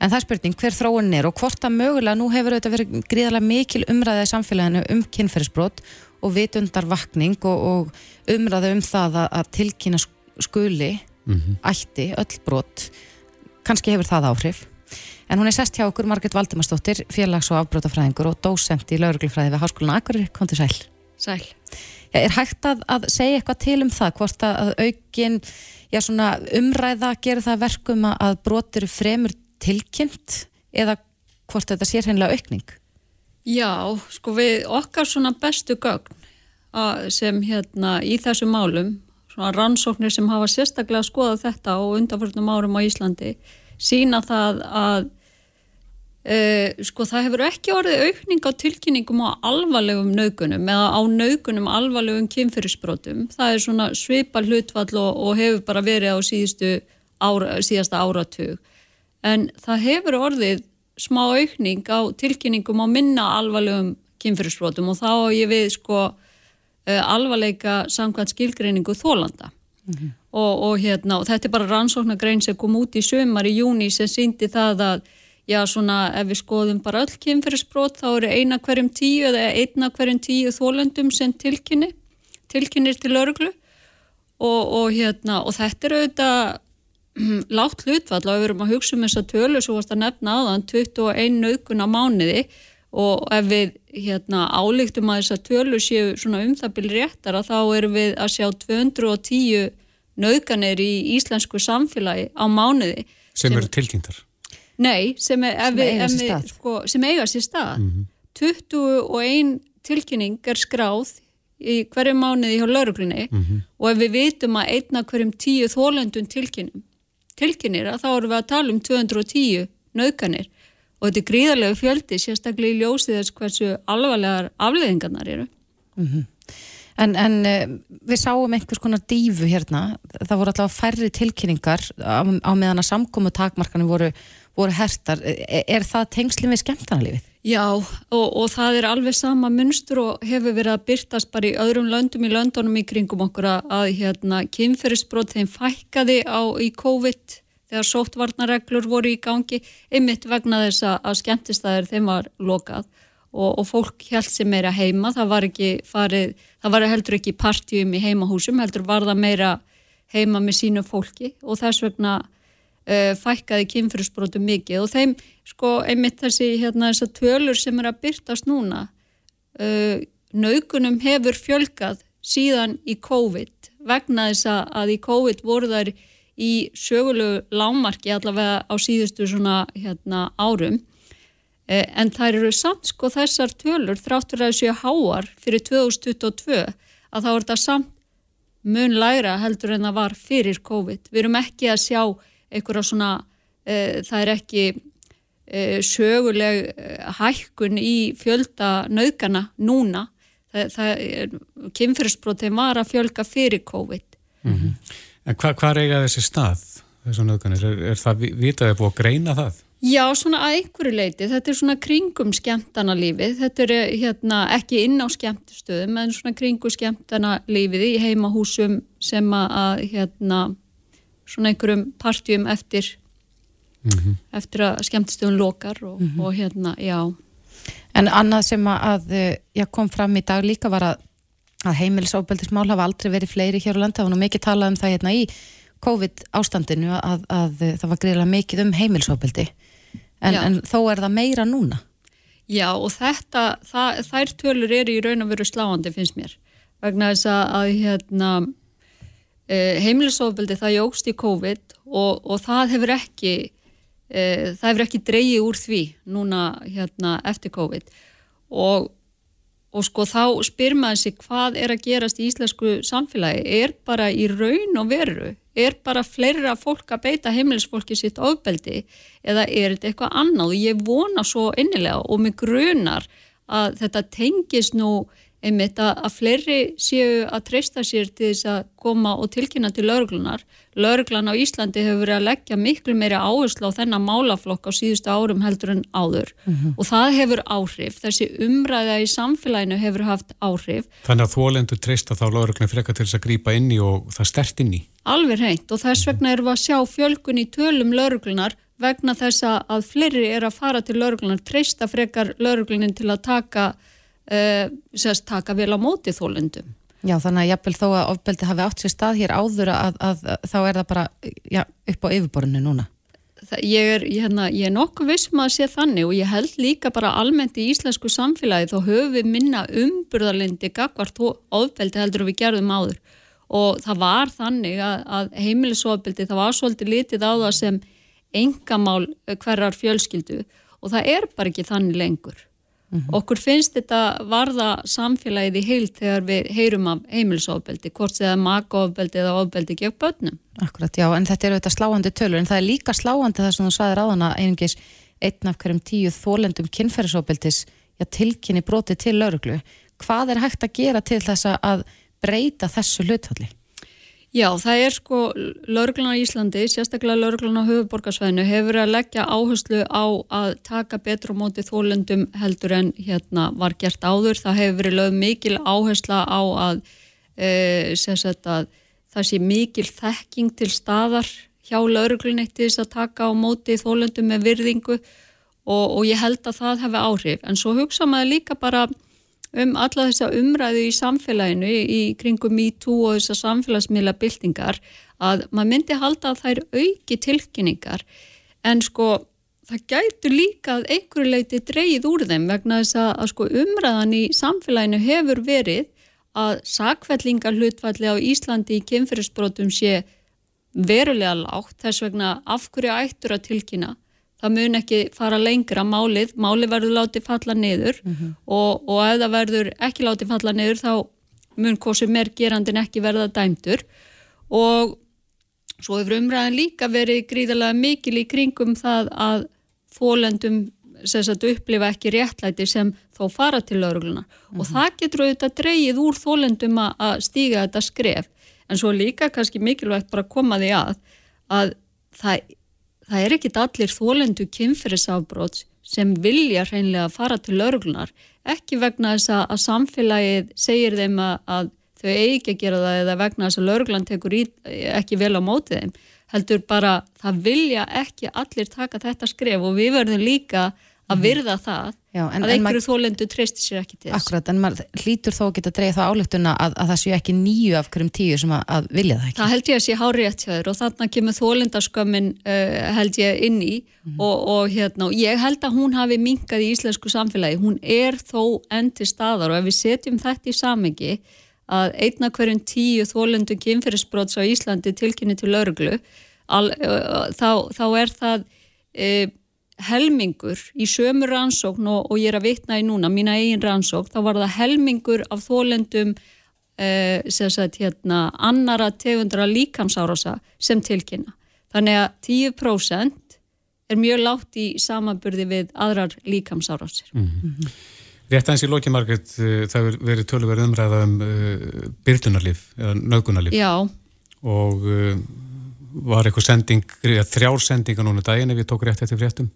en það er spurning hver þróun er og hvort að mögulega nú hefur þetta verið gríðarlega mikil umræðið í samfélaginu um kynferðisbrot og vitundar vakning og, og umræðið um það að, að tilkynna skuli mm -hmm. ætti, öll brot kannski hefur það áhrif En hún er sest hjá okkur Margret Valdimarsdóttir, félags- og afbrótafræðingur og dósent í lauruglufræði við Háskólinu Akureyri, kom til sæl. Sæl. Já, er hægt að, að segja eitthvað til um það, hvort að, aukin já, svona, umræða gerir það verkum að, brotir fremur tilkynnt eða hvort þetta sé hreinlega aukning? Já, sko við okkar svona bestu gögn að, sem hérna í þessu málum, svona rannsóknir sem hafa sérstaklega skoðað þetta á undanförnum árum á Íslandi, sína það að Uh, sko það hefur ekki orðið aukning á tilkynningum á alvarlegum naukunum eða á naukunum alvarlegum kynferðisbrotum. Það er svona svipa hlutvall og, og hefur bara verið á ára, síðasta áratug. En það hefur orðið smá aukning á tilkynningum á minna alvarlegum kynferðisbrotum og þá ég við sko uh, alvarleika samkvæmt skilgreiningu þólanda. Mm -hmm. og, og, hérna, og þetta er bara rannsóknargrein sem kom út í sömar í júni sem síndi það að já svona ef við skoðum bara öll kynferðisbrot þá eru eina hverjum tíu eða einna hverjum tíu þólendum sem tilkynni, tilkynir til örglu og, og hérna og þetta eru auðvitað hm, látt hlutvall og við erum að hugsa um þessa tölu svo varst að nefna þann 21 nögun á mánuði. Og ef við hérna álíktum að þessa tölu séu svona um það byrju réttara þá erum við að sjá 210 nöganir í íslensku samfélagi á mánuði. Sem, sem eru tilkynntar Nei, sem, er, sem, við, eiga, sér við, sko, sem eiga sér stað. Mm -hmm. 21 tilkynning er skráð í hverju mánuði hjá lauruglunni mm -hmm. og ef við vitum að einna hverjum tíu þólendun tilkynir að þá erum við að tala um 210 naukanir og þetta er gríðarlega fjöldi sérstaklega í ljósið þess hversu alvarlegar afleðingarnar eru. Mm -hmm. En, en eh, við sáum einhvers konar dífu hérna, það voru alltaf færri tilkynningar á, á meðan að samkomu takmarkanum voru voru hertar, er, er það tengslinn við skemmtarnalífið? Já og, og það er alveg sama munstur og hefur verið að byrtast bara í öðrum löndum í löndunum í kringum okkur að, að hérna, kynferðisbrot þeim fækkaði á í COVID þegar sóttvarnareglur voru í gangi einmitt vegna þess að skemmtistæðir þeim var lokað og, og fólk held sem meira heima, það var ekki farið, það var heldur ekki partjum í heimahúsum, heldur var það meira heima með sínu fólki og þess vegna uh, fækkaði kynfyrirsbrotum mikið og þeim sko einmitt þessi hérna þessar tölur sem er að byrtast núna uh, naukunum hefur fjölgað síðan í COVID vegna þess að í COVID voru þær í sögulegu lámarki allavega á síðustu svona hérna árum uh, en þær eru samt sko þessar tölur þráttur að þessu háar fyrir 2022 að þá er þetta samt mun læra heldur en það var fyrir COVID. Við erum ekki að sjá einhverja svona, e, það er ekki e, söguleg e, hækkun í fjölda nöðgana núna. Er, kynfyrirsbrotin var að fjölga fyrir COVID. Mm -hmm. En hvað hva eiga þessi stað, þessu nöðganir? Er, er það vitaði búið að greina það? Já, svona að einhverju leiti, þetta er svona kringum skemmtana lífið, þetta er hérna, ekki inn á skemmtustöðum en svona kringum skemmtana lífið í heimahúsum sem að hérna, svona einhverjum partjum eftir mm -hmm. eftir að skemmtistöðun lokar og, mm -hmm. og hérna, já. En annað sem að já, kom fram í dag líka var að, að heimilisofbeldismál hafa aldrei verið fleiri hér á landa, það var nú mikið talað um það hérna í COVID ástandinu að, að, að það var greiðilega mikið um heimilisofbeldi. En, en þó er það meira núna. Já og þetta það, þær tölur eru í raun og veru sláandi finnst mér. Vegna þess að hérna heimilisofbeldi það jógst í COVID og, og það hefur ekki e, það hefur ekki dreyið úr því núna hérna eftir COVID. Og, og sko þá spyr maður sig hvað er að gerast í íslensku samfélagi, er bara í raun og veru, er bara fleira fólk að beita heimilisfólki sitt ofbeldi eða er þetta eitthvað annað? Og ég vona svo innilega og mig grunar að þetta tengis nú einmitt að, að fleiri séu að treysta sér til þess að koma og tilkynna til lauruglunar. Lauruglan á Íslandi hefur verið að leggja miklu meiri áherslu á þennan málaflokk á síðustu árum heldur en áður mm -hmm. og það hefur áhrif. Þessi umræða í samfélaginu hefur haft áhrif. Þannig að þólendur treysta þá lauruglan frekar til þess að grýpa inn í og það stert inn í? Alveg reynd og þess vegna erum við að sjá fjölgun í tölum lauruglunar vegna þess að fleiri er að fara til lauruglunar, treysta frekar lauruglunin til að taka uh, sérst taka vel á móti þólendum. Já þannig að jafnvel þó að ofbeldi hafi átt sér stað hér áður að, að, að þá er það bara já, upp á yfirborðinu núna. það, ég, er, hérna, ég er nokkuð vissum að sé þannig og ég held líka bara almennt í íslensku samfélagi þá höfum við minna umburðarlindi gagvart ofbeldi heldur við gerðum áður og það var þannig að, að heimilisofbeldi það var svolítið litið á það sem engamál hverjar fjölskyldu og það er bara ekki þannig lengur Mm -hmm. Okkur finnst þetta varða samfélagið í heilt þegar við heyrum af heimilsofbeldi, hvort séða makaofbeldi eða ofbeldi gegn börnum. Akkurat, já, en þetta eru þetta sláandi tölur, en það er líka sláandi það sem þú sagði ráðana einingis einn af hverjum tíu þólendum kynferðisofbeldis tilkynni broti til lauruglu. Hvað er hægt að gera til þess að breyta þessu hlutfalli? Já, það er sko, lauruglan á Íslandi, sérstaklega lauruglan á höfuborgarsvæðinu hefur að leggja áherslu á að taka betur á móti þólendum heldur en hérna var gert áður. Það hefur verið lögð mikil áhersla á að, e, að það sé mikil þekking til staðar hjá lauruglun eitt til þess að taka á móti þólendum með virðingu og, og ég held að það hefur áhrif. En svo hugsa maður líka bara um alla þessa umræðu í samfélaginu í kringum MeToo og þessa samfélagsmiðla byltingar að maður myndi halda að það er auki tilkynningar. En sko það gætu líka að einhverju leiti dreyið úr þeim vegna þess að, að sko umræðan í samfélaginu hefur verið að sakvellingar hlutfalli á Íslandi í kynferðisbrotum sé verulega lágt. Þess vegna af hverju ættur að tilkynna það mun ekki fara lengra málið, málið verður látið falla niður mm -hmm. og, og ef það verður ekki látið falla niður þá mun kosið mér gerandin ekki verða dæmdur og svo hefur umræðin líka verið gríðarlega mikil í kringum það að fólendum upplifa ekki réttlæti sem þó fara til laurugluna mm -hmm. og mhm. það getur auðvitað dreyið úr fólendum að stíga þetta skref en svo líka kannski mikilvægt bara að koma því að að það það er ekkit allir þólendu kynferðisafbróts sem vilja hreinlega fara til lauruglunar, ekki vegna þess að samfélagið segir þeim að, þau eigi ekki að gera það eða vegna þess að lauruglan tekur í, ekki vel á mótið þeim, heldur bara það vilja ekki allir taka þetta skref og við verðum líka að mhm. virða það Já, en, að einhverju þólendu treysti sér ekki til þess. Akkurat, en maður hlýtur þó að geta dreyið þá álöktuna að, að það séu ekki nýju af hverjum tíu sem að, að vilja það ekki. Það held ég að sé hári rétt hjá þér og þannig kemur þólendaskömmin uh, held ég inn í mm -hmm. og, og hérna, ég held að hún hafi minkað í íslensku samfélagi, hún er þó endi staðar og ef við setjum þetta í samengi að einna hverjum tíu þólendu kynferðisbróts á Íslandi tilkynni til uh, þá, þá er það uh, helmingur í sömu rannsókn og, og ég er að vitna í núna, mína eigin rannsókn, þá var það helmingur af þólendum eh, sem sagt hérna annara tegundra líkamsárása sem tilkynna. Þannig að 10% er mjög látt í samanburði við aðrar líkamsárásir. Mm -hmm. Rétt aðeins í loki margætt, eh, það verið tölverið umræða um uh, byrjunarlif eða naukunarlif. Já. Og uh, var eitthvað sending, þrjár sendinga núna daginn ef ég tók rétt eftir fréttum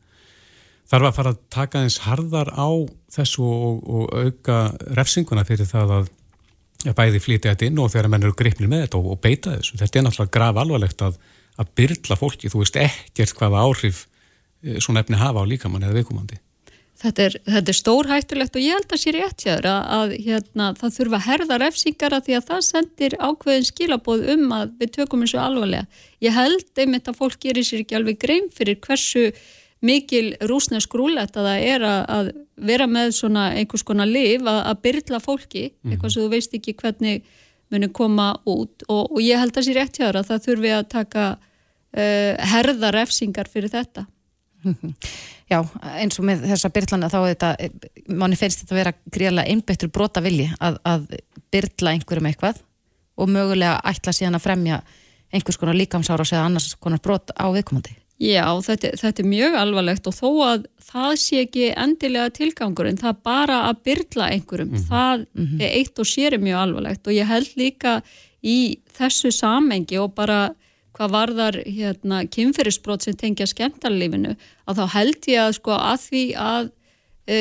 þarf að fara að taka eins harðar á þessu og, og auka refsinguna fyrir það að bæði flýti þetta inn og þegar menn eru gripnir með þetta og, og beita þessu. Þetta er náttúrulega graf alvarlegt að, að byrla fólki, þú veist ekkert hvaða áhrif eh, svona efni hafa á líkamann eða viðkomandi. Þetta er, þetta er stór hættulegt og ég held að sér rétt hér að, að hérna, það þurfa að herða refsingar að því að það sendir ákveðin skilabóð um að við tökum þessu alvarlega. Ég held einmitt að fólk gerir sér ekki alveg grein fyrir hversu mikil rúsnesk rúlett að það er að vera með svona einhvers konar liv að, að byrla fólki, mm eitthvað sem þú veist ekki hvernig muni koma út og, og ég held að sér rétt hjá það að það þurfi að taka uh, herðar efsingar fyrir þetta. Já, eins og með þessa byrlana þá er þetta, manni finnst þetta að vera gríðarlega einbættur brota vilji að, að byrla einhverjum eitthvað og mögulega ætla síðan að fremja einhvers konar líkamsára og segja annars konar brot á viðkomandi. Já, þetta, þetta er mjög alvarlegt og þó að það sé ekki endilega tilgangurinn, það bara að byrla einhverjum, mm -hmm. það mm -hmm. er eitt og sér er mjög alvarlegt og ég held líka í þessu samengi og bara hvað varðar hérna, kynferðisbrot sem tengja skemmtarlífinu, að þá held ég að sko að því að e,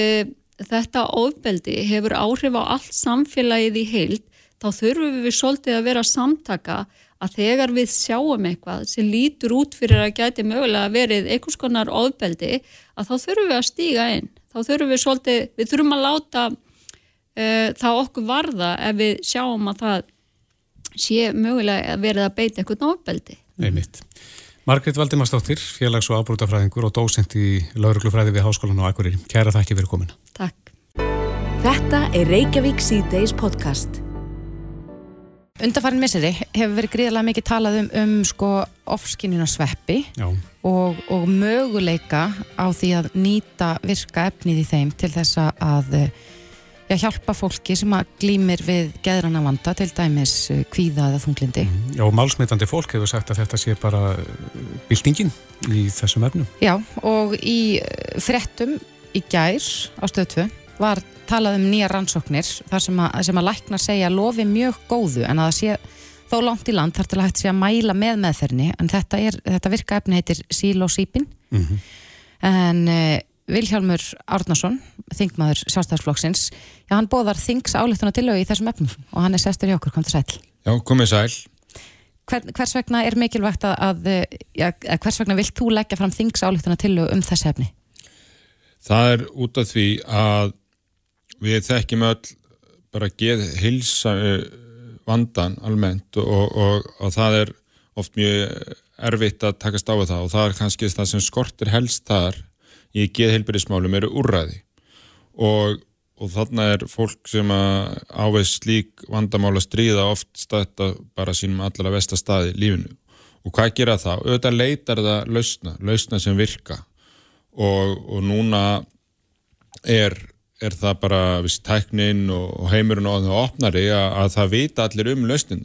þetta ofbeldi hefur áhrif á allt samfélagið í heild, þá þurfum við svolítið að vera samtaka að þegar við sjáum eitthvað sem lítur út fyrir að gæti mögulega verið einhvers konar ofbeldi að þá þurfum við að stíga inn þá þurfum við svolítið, við þurfum að láta uh, það okkur varða ef við sjáum að það sé mögulega að verið að beita einhvern ofbeldi Einmitt. Margrit Valdimarsdóttir, félags- og ábrútafræðingur og dósent í lauruglufræði við Háskólan og Akureyri. Kæra þakki fyrir komin. Takk. Þetta er Reykjavík C-Days podcast. Undarfærin misseri hefur verið gríðarlega mikið talað um, um sko ofskinnina sveppi Já, og, og möguleika á því að nýta virka efnið í þeim til þess að eh, já, hjálpa fólki sem að glýmir við geðrana vanda, til dæmis eh, kvíða eða þunglindi. Já og málsmitandi fólk hefur sagt að þetta sé bara byltingin í þessum efnum. Já, og í eh, fréttum í gær á stöðtvu var talað um nýja rannsóknir þar sem að, sem að lækna segja lofi mjög góðu en að það sé þó langt í land þar til að hægt sé að mæla með meðferðinni. En þetta, er, þetta virka efni heitir sílósípin Mm en uh, Vilhjálmur Árnason þingmaður sjálfstæðarsflokksins já hann bóðar þings áleituna tilögu í þessum efnum og hann er sestur hjá okkur, kom til sæl Já, komið sæl. Hver, hvers vegna er mikilvægt að, að já, hvers vegna vilt þú leggja fram þings áleituna tilögu um þessi efni? Það er út af því að við þekkjum öll bara geð hilsa uh, vandan almennt og, og, og það er oft mjög erfitt að takast á það og það er kannski það sem skortir helst þar í geðheilbyrðismálum eru úrræði. Og, og þarna er fólk sem að áveg slík vandamál að stríða oft stætta bara sínum allra vestastæði í lífinu. Og hvað gera það? Auðvitað leitar það lausna, lausna sem virka. Og, og núna er, er það bara viðst, tæknin og heimurinn og það opnari að, að það vita allir um lausnin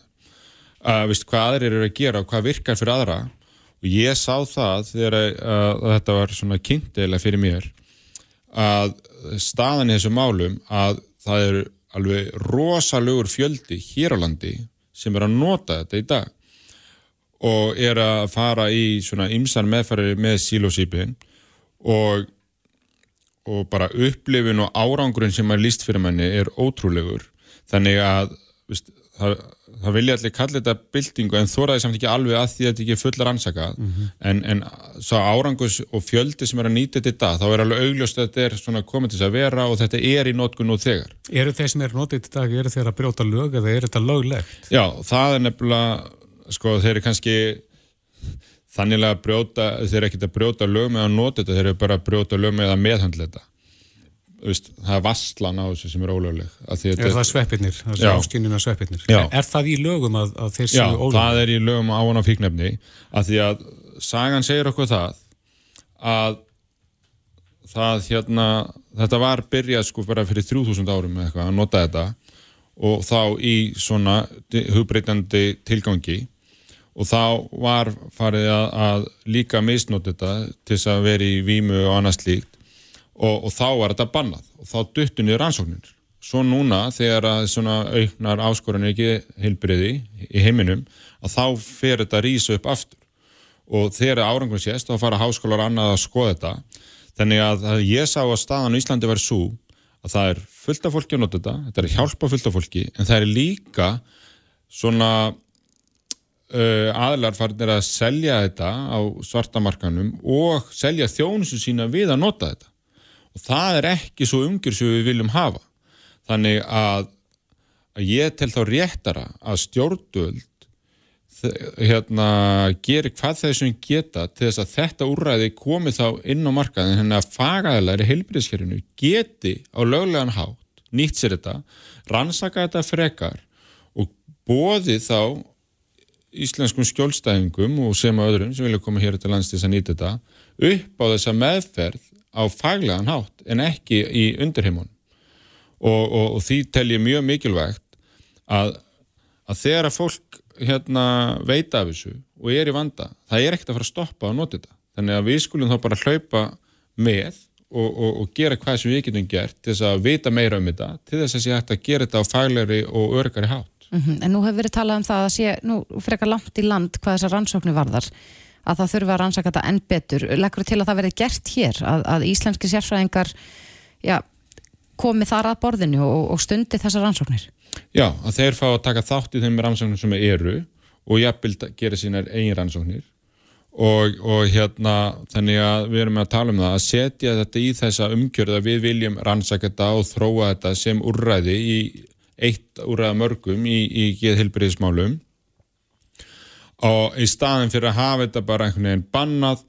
að viðst, hvað aðrir eru að gera og hvað virkar fyrir aðra. Og ég sá það þegar að, að þetta var svona kynntilega fyrir mér að staðan í þessum málum að það eru alveg rosalugur fjöldi hér á landi sem er að nota þetta í dag. Og er að fara í svona ymsan meðfæri með sílósýpin og, og bara upplifin og árangurinn sem er líst fyrir manni er ótrúlegur. Þannig að viðst, það, það vilja allir kalla þetta byltingu en þóraði samt ekki alveg að því að þetta ekki er fullar ansakað en, en svo árangus og fjöldi sem er að nýta þetta þá er alveg augljóst að þetta er svona komið til þess að vera og þetta er í notkun nú þegar. Eru þeir sem eru notið í dag, eru þeir að brjóta lög eða er þetta löglegt? Já, það er nefnilega sko þeir eru kannski þannig að brjóta, þeir eru ekkert að brjóta lög með að nota þetta, þeir eru bara að brjóta lög með að meðhandla þetta Vist, það er vasslan á þessu sem er ólögleg Er það sveppirnir, það Já. er áskynjuna sveppirnir Já. Er, er það í lögum að, að þeir Já, séu ólögleg? það er í lögum á hann á fíknefni að því að sagan segir okkur það að það hérna þetta var byrjað sko bara fyrir 3000 árum eða eitthvað að nota þetta og þá í svona hugbreytandi tilgangi og þá var farið að, að líka misnóta þetta til þess að vera í vímu og annað slíkt. Og, og þá var þetta bannað. Og þá duttu niður rannsóknir. Svo núna þegar að svona auknar áskorunni ekki heilbriði í heiminum að þá fer þetta að rísa upp aftur. Og þegar árangur sést þá fara háskólar annað að skoða þetta. Þannig að, að ég sá að staðan á Íslandi var svo að það er fullt af fólki að nota þetta þetta er hjálpa fullt af fólki en það er líka svona uh, aðlar farinir að selja þetta á svartamarkanum og selja þjónusu sína við að nota þetta. Og það er ekki svo umgjör sem við viljum hafa. Þannig að, að ég tel þá réttara að stjórnvöld hérna gerir hvað þeir sem geta til þess að þetta úrræði komi þá inn á markaðin henni að fagaðilar í heilbyrðiskerfinu geti á löglegan hátt nýtt sér þetta, rannsaka þetta frekar og bóði þá íslenskum skjólstæðingum og sem að öðrum sem vilja koma hér til lands til þess að nýta þetta upp á þessa meðferð á faglegan hátt en ekki í undirheimun og, og, og því tel ég mjög mikilvægt að, að þegar að fólk hérna veit af þessu og er í vanda, það er ekkert að fara að stoppa að nota þetta, þannig að við skulum þá bara hlaupa með og, og, og gera hvað sem við getum gert til þess að vita meira um þetta, til þess að sé hægt að gera þetta á faglegri og örgari hátt Mm En nú hefur verið talað um það að sé nú frekar langt í land hvað þessar rannsóknir varðar að það þurfa að rannsaka þetta enn betur. Leggur til að það verið gert hér að, að íslenski sérfræðingar já, komi þar að borðinu og, og stundi þessar rannsóknir? Já, að þeir fá að taka þátt í þeim rannsóknir sem eru og jafnvel gera sínar eigin rannsóknir og, og hérna þannig að við erum að tala um það að setja þetta í þessa umgjörð að við viljum rannsaka þetta og þróa þetta sem úrræði í eitt úrræða mörgum í, í geðhilbriðismálum og í staðin fyrir að hafa þetta bara einhvern veginn bannað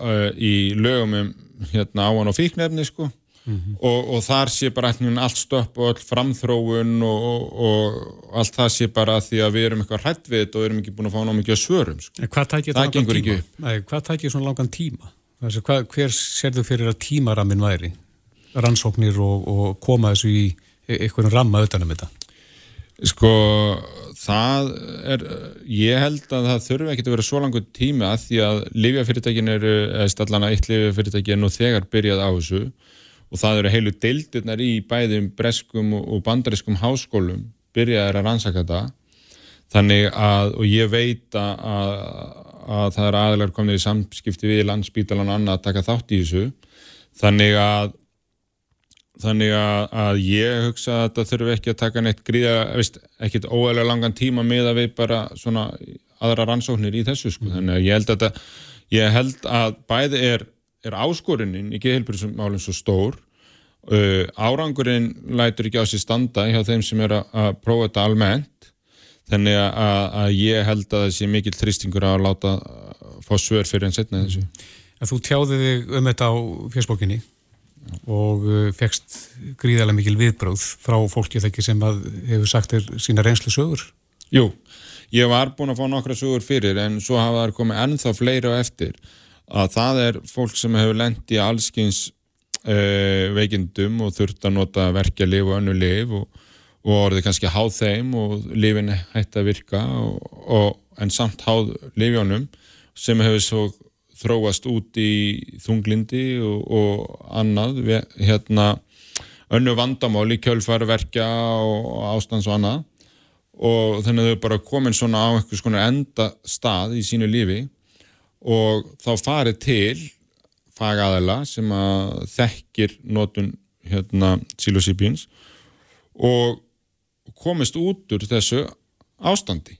uh, í lögum um hérna áan og fíknefni sko og, og þar sé bara allt stöpp og öll framþróun og, og, og allt það sé bara því að við erum eitthvað hrætt við þetta og erum ekki búin að fá ná mikið að svörum sko. Hvað tækir Það ekki upp. Nei, hvað tækir svona langan tíma? Þessi, hvað, hver serðu fyrir að tímaramin væri? Rannsóknir og, og koma þessu í einhvern ramma utanum þetta? Sko, það er, ég held að það þurfi ekki að vera svo langur tími að því að lifjafyrirtækin eru, eða stallana eitt lifjafyrirtæki er nú þegar byrjað á þessu. Og það eru heilu deildirnar í bæðum breskum og bandariskum háskólum byrjaðar að rannsaka þetta. Þannig að, og ég veit að, að það er aðlar komnið í samskipti við landsbítalan og annað að taka þátt í þessu. Þannig að þannig að, að ég hugsa að þetta þurfi ekki að taka neitt gríða, veist, ekkit óæðlega langan tíma með að við bara svona aðra rannsóknir í þessu sko. þannig að ég held að, þetta, ég held að bæði er, er áskorunin í geðheilbjörnsmálinn svo stór uh, árangurinn lætur ekki á sér standa hjá þeim sem er að, að prófa þetta almennt. Þannig að, að ég held að það sé mikill þrýstingur að láta fá svör fyrir en setna þessu. En þú tjáði þig um þetta á fjörsbókinni og uh, fegst gríðarlega mikil viðbráð frá fólki þekki sem hefur sagt þér sína reynslu sögur. Jú, ég var búin að fá nokkra sögur fyrir en svo hafa það komið ennþá fleiri á eftir að það er fólk sem hefur lent í allskins uh, veikindum og þurft að nota verkja lif og önnu lif og, og orðið kannski háð þeim og lifin hætti að virka og, og, en samt háð lifjónum sem hefur svo þróast út í þunglindi og, og annað hérna önnu vandamál í kjölfarverkja og ástands og annað. Og þannig að þau bara komin svona á einhvers konar enda stað í sínu lífi. Og þá farið til fagaðala sem að þekkir notun hérna psilocybins og komist út úr þessu ástandi.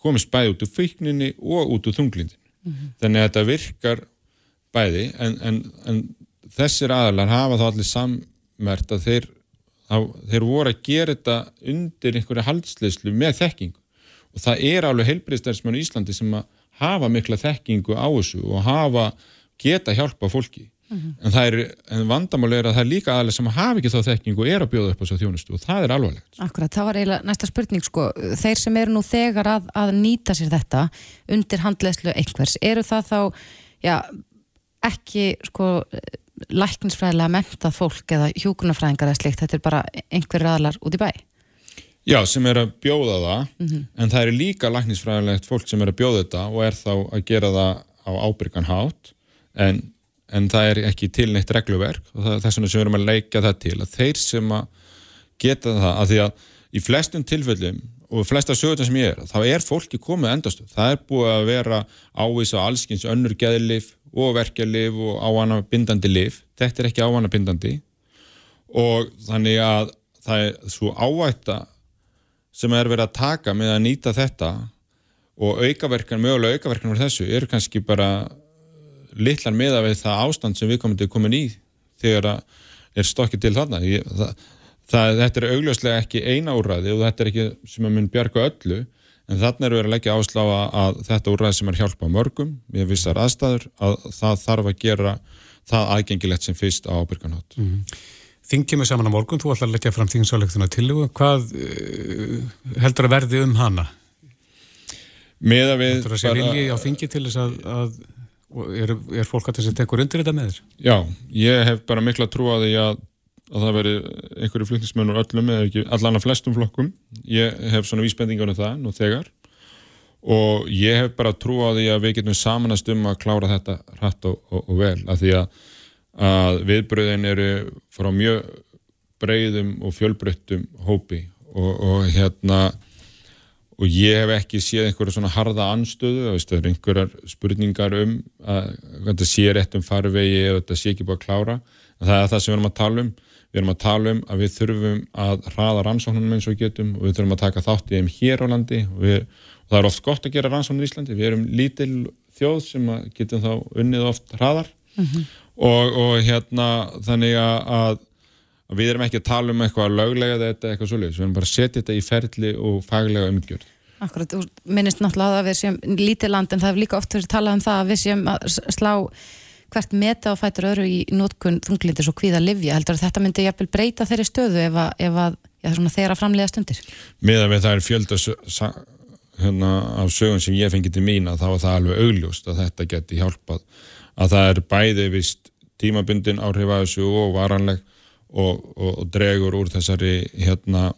Komist bæði út úr fíkninni og út úr þunglindin þannig að þetta virkar bæði en, en, en þessir aðalar hafa þá allir sammert að þeir, að, þeir voru að gera þetta undir einhverja haldsleyslu með þekkingu. Og það er alveg heilbriðstæðismenn í Íslandi sem að hafa mikla þekkingu á þessu og hafa geta hjálpa fólki en, það er, en vandamál er að það er líka aðalega sem hafa ekki þá þekkingu og er að bjóða upp á þessu þjónustu og það er alvarlegt. Akkurat, það var eiginlega næsta spurning sko, þeir sem eru nú þegar að, að nýta sér þetta undir handleyslu einhvers, eru það þá já, ekki sko læknisfræðilega mentað fólk eða hjúkunarfræðingar eða slikt, þetta er bara einhverjir aðlar út í bæ. Já, sem er að bjóða það en það er líka læknisfræðilegt fólk sem er að bjóða þetta og er þá að gera það á ábyrgan hátt en, en það er ekki til neitt regluverk og það er þess vegna sem við erum að leika það til að þeir sem að geta það að því að í flestum tilfellum og flesta sögurnar sem ég er, þá er fólki komið endastu. Það er búið að vera ávisa allskins önnur geðlif og verkjalif og ávana bindandi lif. Þetta er ekki ávana bindandi og þannig að það er svo ávætta sem er verið að taka með að nýta þetta og aukaverkan, mögulega aukaverkan fyrir þessu eru kannski bara litlar meða við það ástand sem við komum til komin í þegar það er stokkið til þarna Ég, það, það, þetta er augljóslega ekki eina úrræði og þetta er ekki sem að mun bjarga öllu en þarna er verið að leggja áslá að, að þetta úrræði sem er hjálpa mörgum við vissar aðstæður að það þarf að gera það aðgengilegt sem fyrst á ábyrganhátt Mm. Þing kemur saman á morgun, þú ætlar að leggja fram þingsáleiktina tillugu. Hvað uh, heldur að verði um hana? með að við Heldur að sé vilji á þingi til þess að, að er, er fólk að þessi tekur undir þetta með þér? Já, ég hef bara mikla trú á því að, að það veri einhverju flutningsmennur öllum eða ekki allan að flestum flokkum. Ég hef svona vísbendingar um það nú þegar og ég hef bara trú á því að við getum samanast um að klára þetta hratt og, og, og vel af því að, að viðbröðin eru frá mjög breyðum og fjölbreyttum hópi og, og hérna og ég hef ekki séð einhverja svona harða anstöðu, það er einhverjar spurningar um að þetta sé rétt um farvegi eða þetta sé ekki búið að klára. Það er það sem við erum að tala um. Við erum að tala um að við þurfum að hraða rannsóknunum eins og við getum og við þurfum að taka þátt í þeim hér á landi. Og, við, og það er oft gott að gera rannsóknur í Íslandi. Við erum lítil þjóð sem getum þá unnið oft hraðar. Og, og hérna þannig að við erum ekki að tala um eitthvað löglega þetta eitthvað svoleiðis, við erum bara að setja þetta í ferli og faglega umgjörð Akkurat, þú minnist náttúrulega að við séum lítið land en það hefur líka oft verið talað um það að við séum að slá hvert meta og fætur öðru í nótkun þunglindis og hvíða livja. Heldur að þetta myndi jafnvel breyta þeirri stöðu ef að, ef að já, svona, þeirra framlega stundir? Miða við það er fjölda hérna, af sögum sem ég fengi til mín að þá er það alveg augljóst að þetta geti hjálpað að það er bæði vist tímabundin áhrif að þessu og varanleg og, og, og dregur úr þessari hérna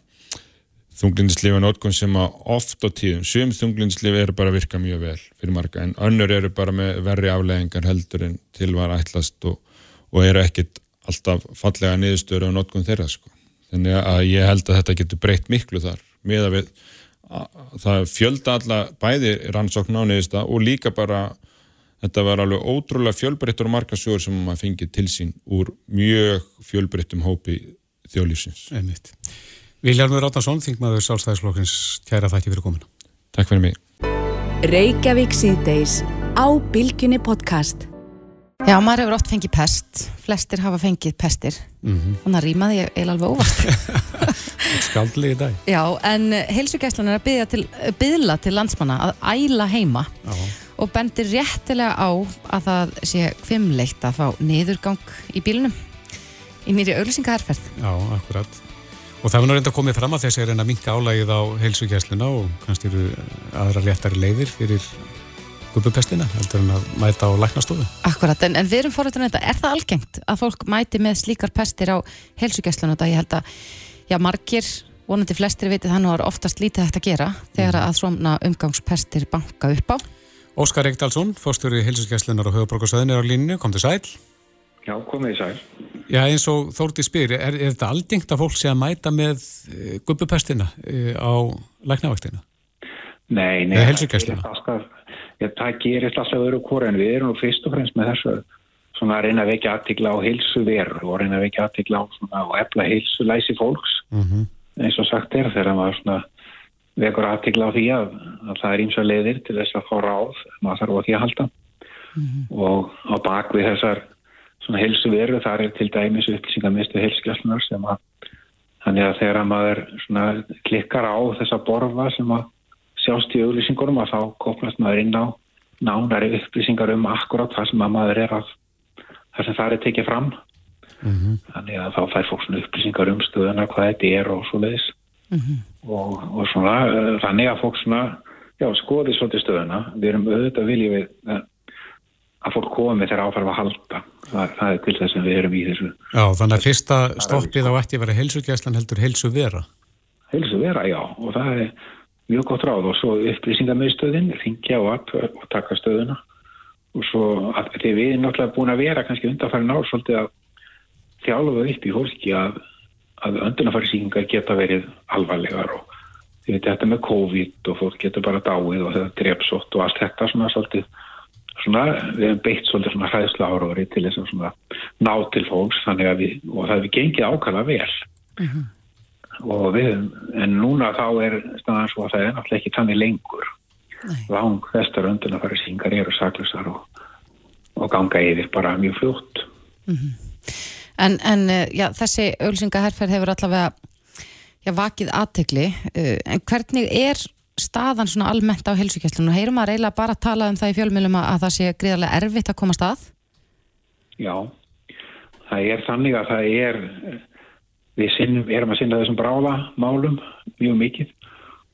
þunglindislífa nótkun sem að oft á tíðum, sum þunglindislífi eru bara að virka mjög vel fyrir marga en önnur eru bara með verri afleðingar heldur en til var ætlast og, og eru ekkit alltaf fallega niðurstöru á nótkun þeirra sko. Þannig að ég held að þetta getur breytt miklu þar með að við að það fjölda alla bæði rannsókn á niðursta og líka bara þetta var alveg ótrúlega fjölbreyttur sögur sem maður fengið til sín úr mjög fjölbreyttum hópi þjóðlífsins. Einmitt. Viljarmur Átnarsson, þingmaður Sálstæðisflokkins, kæra þakki fyrir komuna. Takk fyrir mig. Reykjavík síðdeis á Bilginni podcast. Já, maður hefur oft fengið pest, flestir hafa fengið pestir Mhm. og það rýmaði ég eiginlega alveg óvart. Skaldli í dag. Já, en heilsugæslan er að byggja til, byðla til landsmanna að æla heima Já. Og bendir réttilega á að það sé kvimleitt að fá niðurgang í bílunum í nýri auglýsingaherferð. Já, akkurat. Og það var nú reynda komið fram að þessi er reyna að minka álægið á heilsugjæsluna og kannski eru aðra léttari leiðir fyrir gubbupestina, heldur en að mæta á læknastofu. Akkurat, en, en við erum forrættur þetta. Er það algengt að fólk mæti með slíkar pestir á heilsugæslunum þetta? Ég held að, já, margir, vonandi flestir vitið það nú er oftast lítið hægt að gera þegar að svona umgangspestir banka upp á. Óskar Eikdalsson, fórstjóri heilsugjæslunar og höfuborgarsöðin er á línu, kom til sæl. Já, komið í sæl. Já, eins og Þórti spyr, er, er þetta algengt að fólk sé að mæta með uh, gubbupestina uh, á læknavaktina? Nei, nei. Það gerist alltaf- öðru hvora en við erum nú fyrst og fremst með þessu svona að reyna að vekja aðtikla á heilsu veru og reyna að vekja aðtikla á svona og efla heilsu læsi fólks Mm eins og sagt er þegar maður svona vekur aðtikla á því að, að það er ímsa leiðir til þess að fá ráð maður þarf á því að halda. Og á bak við þessar svona heilsu veru þar er til dæmis upplýsingamistu heilskjálfnar sem að þannig að þegar að maður svona klikkar á þessa borfa sem að sjást í auglýsingunum að þá koplast maður inn á nánari upplýsingar um akkurát það sem að maður er að það sem það er tekið fram. Þannig að þá fær fólk svona upplýsingar um stöðuna hvað þetta er og svo leiðis og, og svona eh, þannig að fólk svona já, skoði svolítið stöðuna. Við erum auðvitað viljum við eh, að fólk komi þegar áfærum að halda. Það, það er til þess að við erum í þessu. Já, þannig að fyrsta stoppið á ætti vera heilsugjæslan heldur heilsu vera. heilsu vera, já, og það er mjög gott ráð. Og svo upplýsingarmiðstöðin ringja og, athugað og taka stöðuna. Og svo að því við erum náttúrulega búin að vera kannski undanfæri ár svolítið að þjálfa upp í fólki að, að öndunafærisíkingar geta verið alvarlegar og veit þetta með COVID og fólk getur bara dáið og þetta drepsótt og allt þetta svona svolítið svona, við hefum beitt svolítið svona hræðsla áraðri til þess að svona ná til fólks þannig að við, og það hefur gengið ákvæmlega vel. Og við, en núna þá er staðan svo að það er náttúrulega ekki þannig lengur. Lang þessar öndunafærisíkingar eru saklusar og, og ganga yfir bara mjög fljótt En, en eh, já, þessi auglýsingaherferð hefur allavega já, vakið aðtegli, en hvernig er staðan svona almennt á heilsugæslunum? Heyrum að reyla bara að tala um það í fjölmjölum að, að það sé gríðarlega erfitt að komast að? Já, það er þannig að það er, við sinnum, erum að sinna þessum bráða málum mjög mikið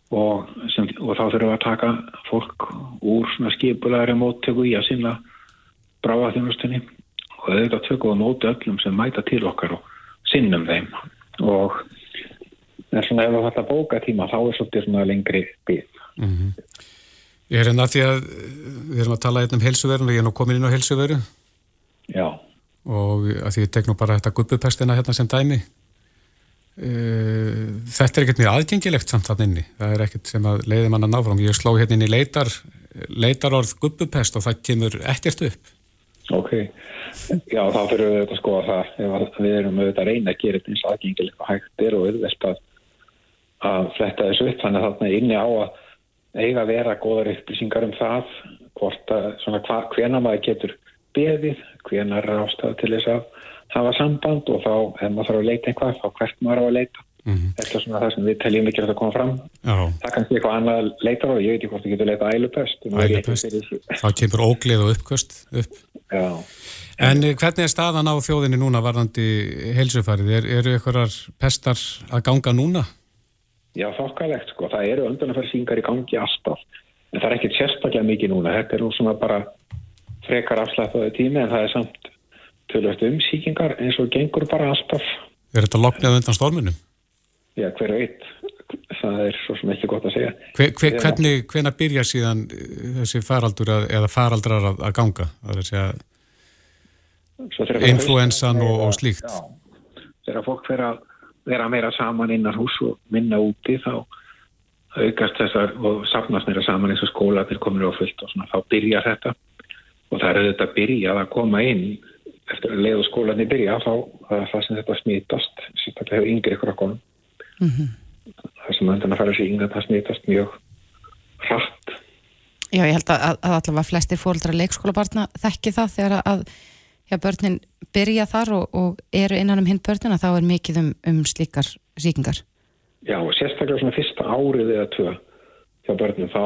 og, sem, og þá þurfum við að taka fólk úr svona skipulegri móttöku í að sinna bráða þjónustunni og auðvitað tökum við móti öllum sem mæta til okkar og sinnum þeim og en svona ef það falla bóka tíma þá er svolítið svona lengri bíð. Ég er hérna að því að við erum að tala hérna um heilsuverun og ég er nú komin inn á heilsuveru Já, og að því ég tek nú bara þetta gubbupestina hérna sem dæmi. Uh, þetta er ekkert mjög aðgengilegt samt þannig inni. Það er ekkert sem að leiði mann að ná fram. Ég sló hérna inn í leitar, leitarorð gubbupest og það kemur ekkert upp. Ok. Já, þá þurfum við auðvitað að skoða það. Ef við erum auðvitað að reyna að gera þetta eins aðgengilega hægt er og auðvelt að, að fletta þessu upp. Þannig að þarna inni á að eiga að vera góðar upplýsingar um það hvort að svona hva, hvena maður getur beðið, hvena er ástæða til þess að hafa samband og þá ef maður þarf að leita einhvað þá hvert maður á að leita Þetta er svona það sem við teljum ekki að koma fram. Já, Það kannski eitthvað annað leitar á, ég veit ekki hvort þið getur leitað ælupest. Ælupest. þá kemur óglið og uppköst upp. Já. En eh, hvernig er staðan á þjóðinni núna varðandi heilsufarið? Er, eru einhverjar pestar að ganga núna? Já, þokkalegt sko. Það eru öndunarfærsýngar í gangi alltaf. En það er ekkert sérstaklega mikið núna. Þetta er nú svona bara frekar afslættaði tími en það er samt tölvöld umsýkingar eins og gengur bara alltaf. Er þetta loknað undan storminum? Já, hver veit. Það er svo sem ekki gott að segja. Hver, hver, hvernig, hvenær byrja síðan eh, þessi faraldur að, eða faraldrar að, að ganga? Að segja influensan og, og slíkt. Já, þegar fólk fer að vera meira saman innan hús og minna úti þá aukast þessar og safnast meira saman eins og skóla til komin á fullt og svona þá byrja þetta og það er auðvitað byrjað að koma inn eftir að leið og skólanir byrja þá það það sem þetta smítast sérstaklega hefur yngri ykkur okkur það sem öndan að fara sér yngan það smítast mjög hratt Já, ég held að, að, að allavega flestir fóreldra leikskólabarna þekki það þegar að já, börnin byrja þar og, og eru innan um hinn börnin að þá er mikið um, um slíkar sýkingar. Já, og sérstaklega svona fyrsta árið eða tvö hjá börnum þá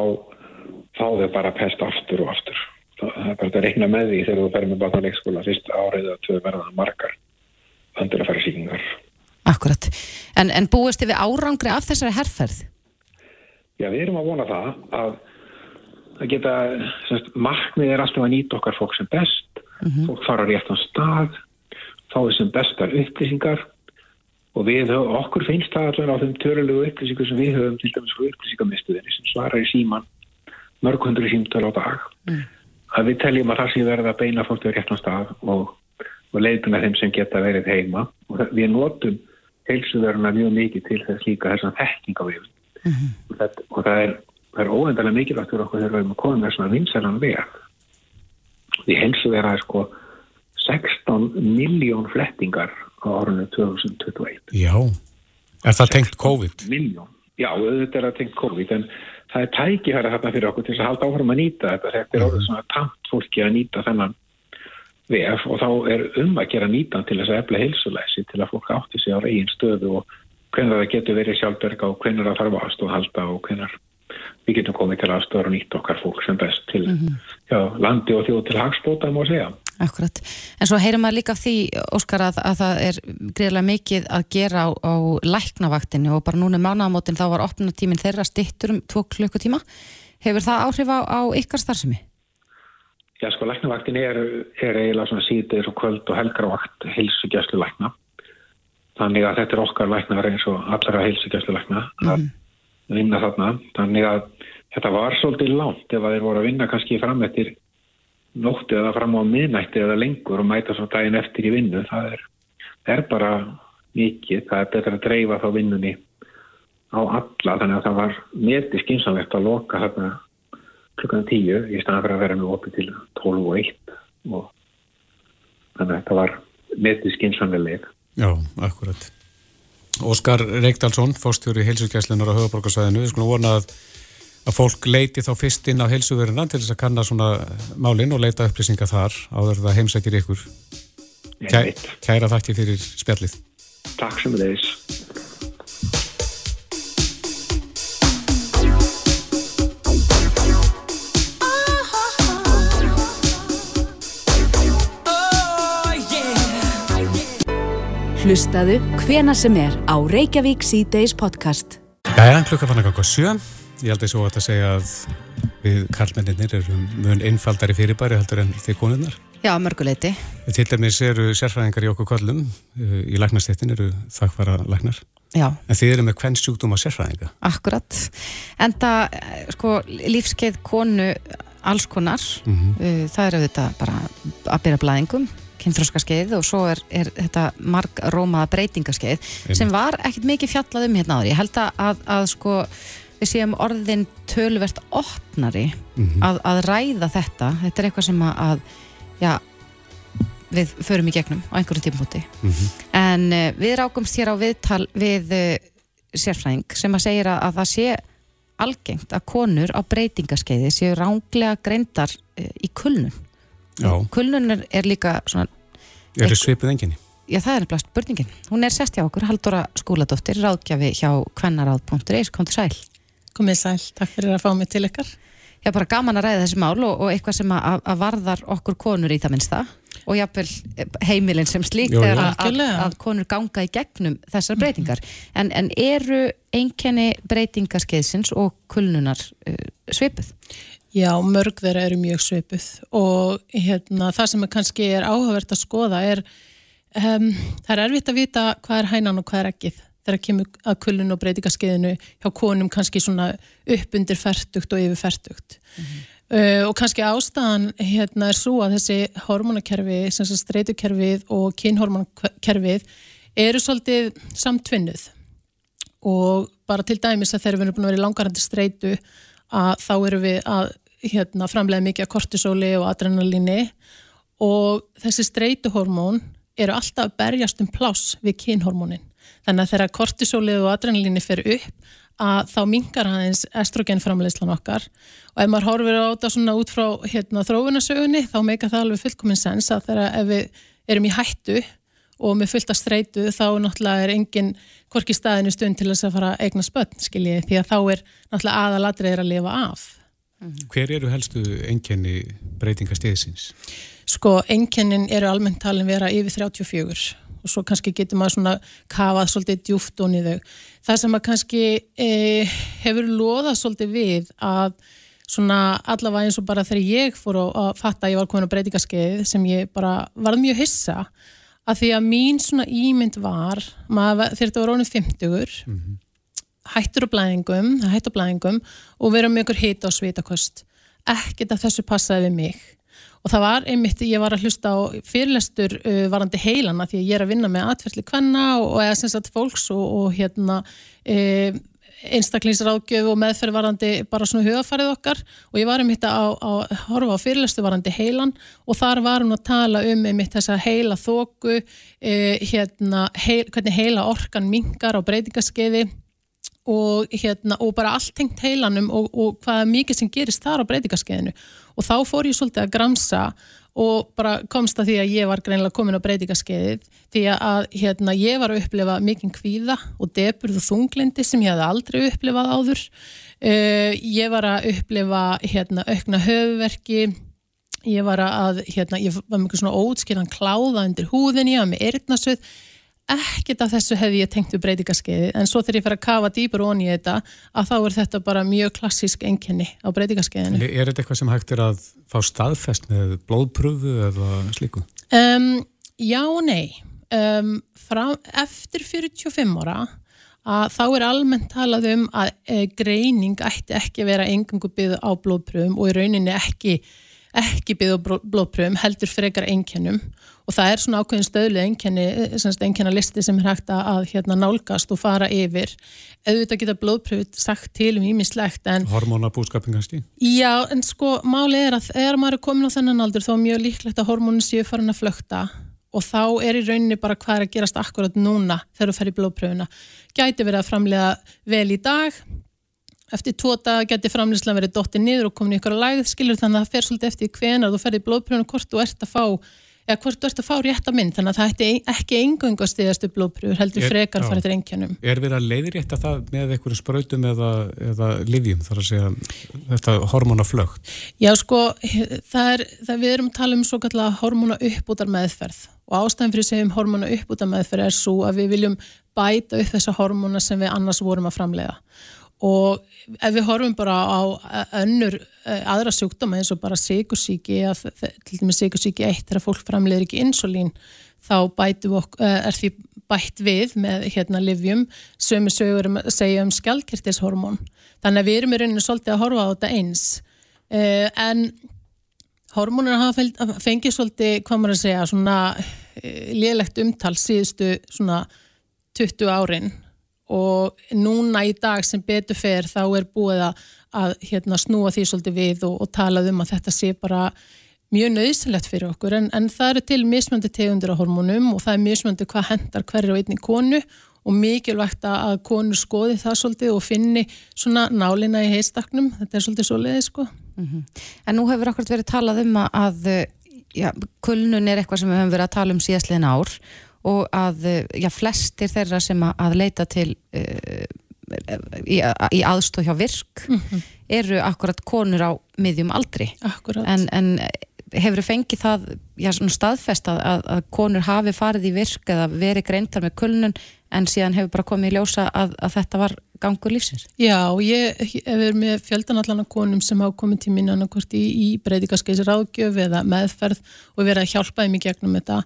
fá þau bara pest aftur og aftur. Það það er bara að reikna með því þegar þú ferir með barna leikskóla fyrsta árið eða tvö verða það margar öndur að fara síkingar. Akkurat. En, en búist þið við árangri af þessari herrferð? Já, við erum að vona það að að geta, semst, markmið er alltaf að nýta okkar fólk sem best, fólk fara á réttan stað, fáið sem bestar upplýsingar og við, höfum- okkur finnst það allavega á þeim törulegu upplýsingar sem við höfum til dæmis frá upplýsingamistuðinni sem svarar í síman mörg hundru símtöl á dag að við teljum að það sé verið að beina fólk til réttan stað og, og leiðuna þeim sem geta verið heima og við notum heilsuveruna mjög mikið til þess líka þessan þekking á við og, það, og það er, er óendalega mikilvægt fyrir okkur þegar við erum að koma með svona vinsælan veg því heilsuvera er sko 16 miljón flettingar á árunni 2021 Já. Er það tengt COVID? miljón. Já, auðvitað er það tengt COVID, en það er tækifæri þarna fyrir okkur til að halda áfram að nýta þetta. Þetta er orðið svona tamt fólki að nýta þennan vef og þá er um að gera nýtan til þess að efla heilsulæsi til að fólk átti sig á eigin stöðu og hvernig það getur verið sjálfberga og hvernig það þarf aðstof að halda og hvernig við getum komið til aðstofar og nýta okkar fólk sem best til já, landi og þjóð til hagspóta, má segja. Akkurat. En svo heyrir maður líka því, Óskar, að, að það er greiðlega mikið að gera á, á læknavaktinu og bara núna mánaðamótin þá var opnunatíminn þeirra stittur um tvo klukkutíma. Hefur það áhrif á, á ykkar starfsemi? Já, sko, læknavaktin er, er eiginlega svona síðdeis og kvöld og helgarvakt heilsugjæslu lækna. Þannig að þetta er okkar læknar eins og allra heilsugjæslu lækna að vinna þarna. Þannig að þetta var svolítið langt ef að þeir voru að vinna kannski fram eftir nótti eða fram á miðnætti eða lengur og mæta svo daginn eftir í vinnu. Það er, er bara mikið. Það er betra að dreifa þá vinnunni á alla þannig að það var metið skynsamlegt að loka þarna klukkan tíu í staðan fyrir að vera með opið til 12 og 1 og þannig að þetta var metið skynsamlega Já, akkurat. Óskar Reykdalsson, fórstjóri heilsugæslunar á höfuborgarsvæðinu, við skulum vona að, að fólk leiti þá fyrst inn á heilsuverina til þess að kanna svona málinn og leita upplýsinga þar áður það heimsækir ykkur. Kæ, kæra þakki fyrir spjallið. Takk sem þeis Hlustaðu hvena sem er á Reykjavík C-Days podcast. Jæja, klukka fann að ganga sjö. Ég held að svo að segja að við karlmenninir erum mun einfaldari fyrirbæri heldur en þið konunnar. Já, mörguleiti. Til dæmis eru sérfræðingar í okkur kollum í læknastéttin eru þakkvara læknar. Já, En þið eru með hvern sjúkdóma sérfræðinga. akkurat. En það, sko, lífskeið konu alls konar, uh, það er auðvitað bara að byrja blæðingum, kynþróskaskeið og svo er, er þetta marg rómaða breytingaskeið sem var ekkert mikið fjallað um hérna áður. Ég held að, að, að sko, við séum orðin tölvert opnari að, að ræða þetta. Þetta er eitthvað sem að, já, við förum í gegnum á einhverjum tímpúti. En uh, við rákumst hér á viðtal við uh, sérfræðing sem að segja að, að það sé algengt að konur á breytingaskeiði séu ránglega greindar uh, í kulnun. Kulnun er, er líka svona, eru svipið enginni. já, það er nefnilega spurningin. Hún er sest hjá okkur, Haldóra Skúladóttir, ráðgjafi hjá kvennaráð.is, kom til sæl. Komið sæl, takk fyrir að fá mig til ykkar. Já, bara gaman að ræða þessi mál og, og eitthvað sem að, að varðar okkur konur í það minnsta og jáfnvel heimilin sem slíkt er að, að, konur ganga í gegnum þessar breytingar. En, en eru einkenni breytingaskeiðsins og kulnunar uh, svipuð? Já, mörg þeirra eru mjög svipuð og hérna, það sem er kannski er áhugavert að skoða er um, það er erfitt að vita hvað er hænan og hvað er ekkið þegar kemur að kullun og breytingaskeiðinu hjá konum kannski svona upp undir færtugt og yfir færtugt uh, og kannski ástæðan hérna er svo að þessi hormonakerfi, streytukerfið og kynhormonakerfið eru svolítið samtvinnuð. Og bara til dæmis að þegar við erum búin að vera í langarandi streitu að þá erum við að hérna, framlega mikið af kortisóli og adrenalíni og þessi streituhormón eru alltaf að berjast um pláss við kynhormónin. Þannig að þegar kortisóli og adrenalíni fer upp að þá mingar aðeins estrogenframleiðslan okkar og ef maður horfir á þetta svona út frá hérna, þróunasögunni þá meika það alveg fullkominn sens að þegar ef við erum í hættu og með fullt af streitu þá náttúrulega er engin hvorki staðinu stund til þess að fara að eigna spötn skiljið því að þá er náttúrulega aðalatriðir að lifa af. Hver eru helstu einkenni breytingastiðsins? Sko, einkennin eru almennt talin vera yfir 34 og svo kannski getur maður svona kafað svolítið djúft onni þau. Það sem að kannski e, hefur loðað svolítið við að svona allavega eins og bara þegar ég fór að, fatta að ég var komin á breytingaskeið sem ég bara varð mjög hissa að því að mín svona ímynd var maður, þegar þetta var rónið 50 hættur á blæðingum, hættur á blæðingum og vera með ykkur hita og svitakost ekkert að þessu passaði við mig. Og það var einmitt, ég var að hlusta á fyrirlestur uh, varandi heilana því að ég er að vinna með atferðli kvenna og, og eða sem sagt fólks og, og hérna uh, einstaklingsráðgjöf og meðferð varandi bara svona hugafarið okkar. Og ég var einmitt að, að horfa á fyrirlestu varandi heilan og þar var hún að tala um einmitt þessa heila þóku uh, hérna, heil, hvernig heila orkan mingar á breytingaskeiði og, hérna, og bara allt tengt heilanum og, og hvað mikið sem gerist þar á breytingaskeiðinu. Og þá fór ég svolítið að gramsa og bara komst að því að ég var greinlega komin á breytingaskeiðið því að hérna, ég var að upplifa mikinn kvíða og deburð og þunglindi sem ég hafði aldrei upplifað áður. Uh, ég var að upplifa hérna, aukna höfuverki ég var að, hérna, ég var eitthvað svona ótskýran kláða undir húðinni, ég var með eyrnasöð ekkert af þessu hefði ég tengt við breytingaskeiði en svo þegar ég fer að kafa dýpur onni í þetta að þá er þetta bara mjög klassísk enkenni á breytingaskeiðinu. Er, þetta eitthvað sem hægt er að fá staðfest með blóðpröfu eða slíku? Um, já og nei. Um, frá, eftir 45 ára að þá er almennt talað um að e, greining ætti ekki að vera engangu byggð á blóðpröfum og í rauninni ekki ekki byggð á blóðpröfum, heldur frekar einkennum. Og það er svona ákveðin stöðlega einkenni, einkenna listi sem er hægt að, hérna, nálgast og fara yfir. Auðvitað geta blóðpröfut sagt til um ímislegt en Hormónabúskapin kannski? Já, en sko máli er að þegar maður er komin á þennan aldur þá er mjög líklegt að hormónin séu farin að flökta. Og þá er í rauninni bara hvað er að gerast akkurat núna þegar þú fer í blóðpröfuna gæti verið að framlega vel í dag eftir tvo dag geti framlýslega verið dottið niður og komin í ykkur að lægð skilur þannig að það fer svolítið eftir hvenar þú ferði blóðpröfuna hvort þú ert að fá eða hvort þú ert að fá rétta mynd. Þannig að það ætti ekki engungu að stiðast upp blóðpröfur heldur Er- frekar farið til engjönum Er verið að leiðrétta það með einhverjum sprautum eða, eða livjum þar að segja þetta hormónaflögt? Já sko, það er, það við erum að tala um svo kallega hormóna uppbútar meðferð og ástæðan fyrir að segjum hormóna uppbútar meðferð er svo að við viljum bæta upp þessa hormóna sem við annars vorum að framlega og ef við horfum bara á önnur eh, aðra sjúkdóma eins og bara sigursíki til dæmis sigursíki 1 þegar fólk framleiðir ekki insulín þá við ok- eh, er því bætt við með hérna livjum sömu sögur um að segja um skjaldkirtishormón. Þannig að við erum í rauninu svolítið að horfa á þetta eins. Uh, en hormónur hafa fengið, svolítið, hvað maður að segja, svona lélegt umtal síðustu svona 20 árin og núna í dag sem betur fer þá er búið að, að hérna, snúa því svolítið við og, og talað um að þetta sé bara mjög nöðsilegt fyrir okkur. En, en það eru til mismöndi tegundir á hormónum og það er mismöndi hvað hendar hverju og einni konu og mikilvægt að konur skoði það svolítið og finni svona nálina í heistaknum, þetta er svolítið svoleiði sko. En nú hefur akkurat verið talað um að, að já, kulnun er eitthvað sem við höfum verið að tala um síðastliðin ár og að uh, já, flestir þeirra sem að, leita til uh, í, í aðstóð hjá virk eru akkurat konur á miðjum aldri. En, en hefur fengið það já, staðfest að, að, að konur hafi farið í virk eða verið greintar með kulnun en síðan hefur bara komið í ljósa að, að þetta var gangur lífsins? Já, ég hef verið með fjöldan allan af konum sem hafa komið til mín annarkvort í, í breytingaskeisir ráðgjöf eða meðferð og verið að hjálpa þeim í gegnum þetta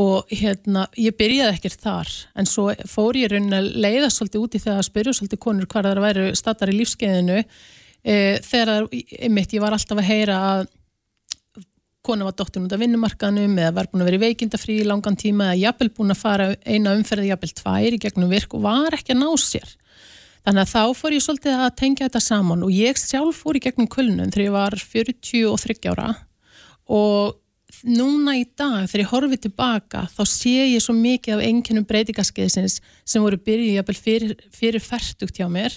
og hérna, ég byrjaði ekkert þar en svo fór ég raunin að leiða svolítið úti þegar að spyrja svolítið konur hvað það væri statar í lífskeiðinu e, þegar, einmitt, ég var alltaf að heyra að kona var dóttin út af vinnumarkanum eða var búin að vera í veikindafrí í langan tíma eða jafnvel búin að fara eina umferði jafnvel tvær í gegnum virk og var ekki að ná sér. Þannig að þá fór ég svolítið að tengja þetta saman og ég sjálf fór í gegnum kulnun þegar ég var 43 ára og núna í dag þegar ég horfið tilbaka þá sé ég svo mikið af einkennum breytingaskeiðsins sem voru byrjuð fyrir, fyrir færtugt hjá mér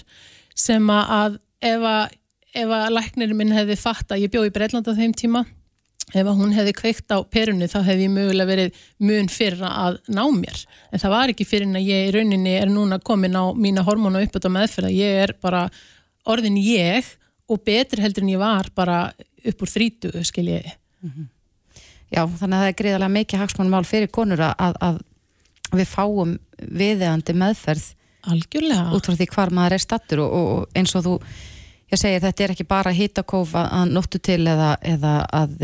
sem að ef að, að læknirinn minn hefði fatt að ég bjóð í Breitlanda þeim tíma ef að hún hefði kveikt á perunni þá hefði ég mögulega verið mun fyrir að ná mér. En það var ekki fyrir að ég í rauninni er núna komin á mína hormónu uppöld á meðferða, ég er bara orðin ég og betur heldur en ég var bara upp úr þrítu skil ég Já, þannig að það er greiðarlega mikið hagsmannmál fyrir konur að, að við fáum viðeðandi meðferð Algjörlega. út frá því hvar maður er stattur og, og eins og þú ég segi þetta er ekki bara að, að nóttu til eða, eða að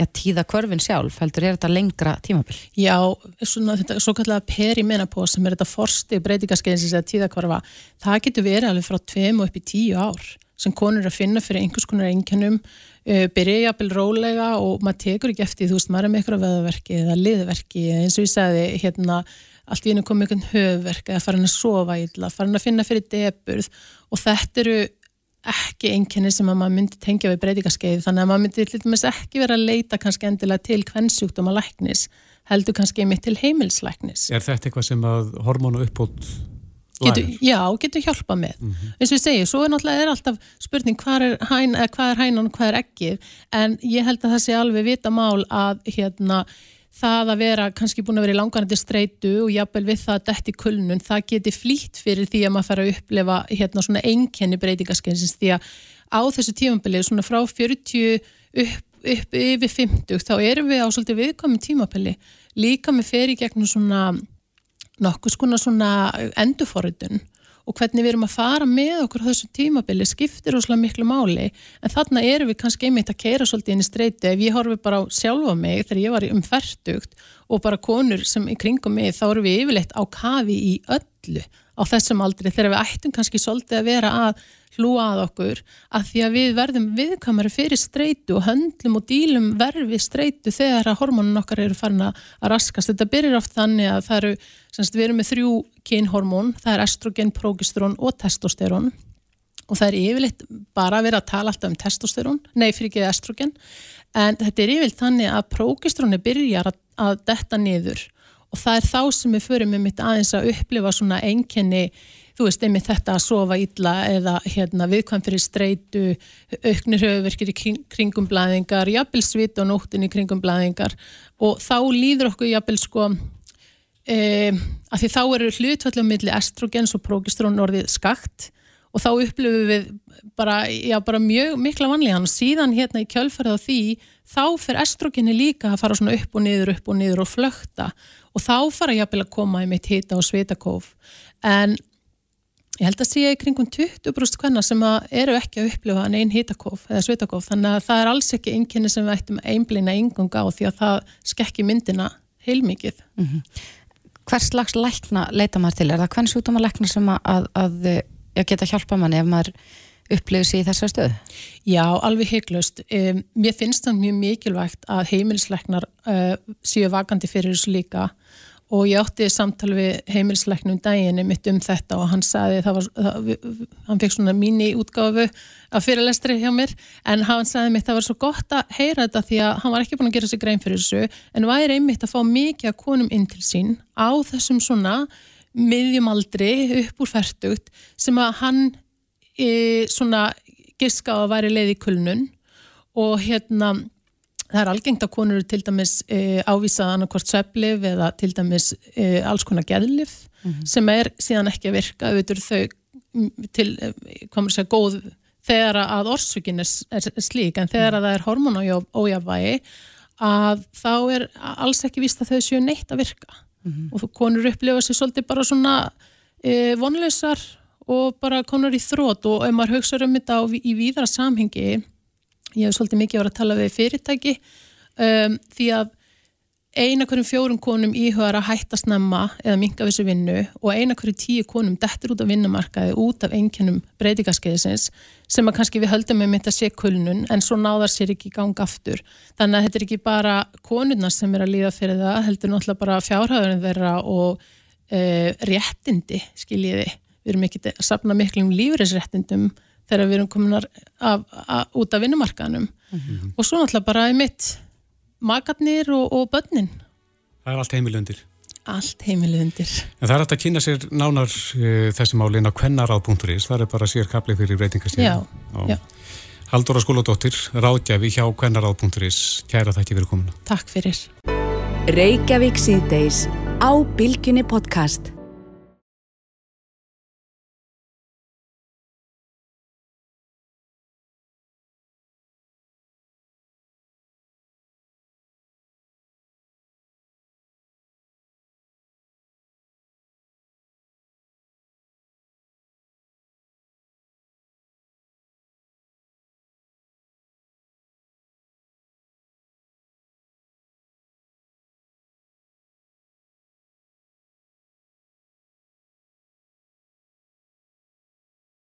ja, tíða kvörfin sjálf, heldur er þetta lengra tímabill? Já, svona þetta svo kallega perimenopós sem er þetta forsti breytingaskeiðins eða tíðakvarfa, það getur verið alveg frá tveim og upp í tíu ár sem konur að finna fyrir einhvers konar einkennum byrja jafnvel rólega og maður tekur ekki eftir, þú veist, maður er með eitthvað veðverki eða liðverki, eins og ég sagði hérna, allt í hennu komið einhvern höfverk eða farin að sofa illa, farin að finna fyrir deburð og þetta eru ekki einkenni sem að maður myndi tengja við breytingaskeið, þannig að maður myndi hlutmess ekki vera að leita kannski endilega til kvennsjúkdóma læknis, heldur kannski einmitt til heimilslæknis. Er þetta eitthvað sem að hormónu uppbót Getur, já, getur hjálpa með. Mm -hmm. eins og ég segi, svo er náttúrulega er alltaf spurning hvað er, hæn, hvað er hænan og hvað er ekkið en ég held að það sé alveg vita mál að hérna það að vera kannski búin að vera í langarandi streitu og jafnvel við það að detti kulnun það geti flýtt fyrir því að maður fara að upplefa hérna svona einkenni breytingaskeinsins því að á þessu tímabilið svona frá 40 upp, upp yfir 50 þá erum við á svolítið viðkomin tímapili líka með fyrir gegnum svona nokkuð skona svona endurforritun og hvernig við erum að fara með okkur þessu tímabili skiptir óslega miklu máli. En þarna erum við kannski einmitt að keira svolítið inn í streyti. Ef ég horfi bara á sjálfa mig þegar ég var um færtugt og bara konur sem í kringum mig þá erum við yfirleitt á kafi í öllu á þessum aldri þegar við ættum kannski svolítið að vera að hlúa að okkur að því að við verðum viðkamari fyrir streitu og höndlum og dílum verfi streitu þegar að hormónun okkar eru farin að raskast. Þetta byrjir oft þannig að það eru, semst, við erum með þrjú kynhormón, það er estrogen, progesterón og testosterón. Og það er yfirleitt bara að vera að tala alltaf um testosterón, nei fyrir ekki estrogen, en þetta er yfirleitt þannig að progesteróni byrjar að, að detta niður. Og það er þá sem við förum með mitt aðeins að upplifa svona einkenni þú veist, einmitt þetta að sofa illa eða hérna, viðkvæm fyrir streitu, auknir höfuverkir í kring, kringum blæðingar, jafnvel svit og nóttin í kringum blæðingar og þá líður okkur jafnvel sko e, að því þá eru hlutfallega millir estrogens og progestrón orðið skakt. Og þá upplifum við bara, já, bara mjög mikla vanlíðan. Og síðan hérna í kjölfarið á því þá fer estrogeni líka að fara svona upp og niður, upp og niður og flökta. Og þá fara jafnvel að koma í mitt hita og svitakóf. En Ég held að sé í kringum 20% hvenna sem eru ekki að upplifa einn hitakóf eða svitakof þannig að það er alls ekki einnkynni sem við ættum að einblina yngunga á því að það skekki myndina heilmikið. Mm -hmm. Hvers slags lækna leita maður til? Er það hvern sjúkdóma lækna sem að, að, að, að geta hjálpa manni ef maður upplifir sér í þessar stöðu? Já, alveg heiklust. Um, mér finnst það mjög mikilvægt að heimilisleiknar uh, séu vakandi fyrir þessu líka og ég átti samtal við heimilsleiknum daginn mitt um þetta og hann saði það var, það, hann fekk svona mín í útgáfu af fyrirlestri hjá mér. En hann saði mitt það var svo gott að heyra þetta því að hann var ekki búin að gera sig grein fyrir þessu en væri einmitt að fá mikið að konum inn til sín á þessum svona miðjumaldri upp úr færtugt sem að hann e, svona giska á að væri leið í kulnun. Og hérna það er algengt að konur eru til dæmis e, ávísað annarkvort sveflif eða til dæmis e, alls konar geðlif sem er síðan ekki að virka. Auðvitað þau mm, til, komur sér góð þegar að orsökin er, er slík. En þegar að það er hormonójávægi að þá er alls ekki víst að þau séu neitt að virka. Og þú konur upplifa sér svolítið bara svona e, vonleysar og bara konur í þrótt og ef maður hugsaður um þetta í víðara samhengi ég hef svolítið mikið verið að tala við fyrirtæki um, því að eina hverjum fjórum konum íhugar að hætta snemma eða minga þessu vinnu og eina hverjum tíu konum dettur út af vinnumarkaði út af einkennum breytingaskeiðisins sem að kannski við höldum með mynda sé kulnun en svo náðar sér ekki í gang aftur. Þannig að þetta er ekki bara konurna sem er að líða fyrir það heldur náttúrulega bara fjárhæðurinn þeirra og e, réttindi skiljiði, við erum ekki að sapna miklum lífrisréttindum þegar við erum komin af, út af vinnumarkaðanum og svo náttúrulega bara í mitt makarnir og, og börnin. Það er allt heimilundir. Allt heimilundir. En það er hægt að kynna sér nánar uh, þessi málin á kvennaráð.is, það er bara sér kapli fyrir reytingastíðin. Já, já. Haldóra skóladóttir, ráðgjafi hjá kvennaráð.is, kæra þakki fyrir komuna. Takk fyrir. Reykjavík síðdeis á Bilginni podcast.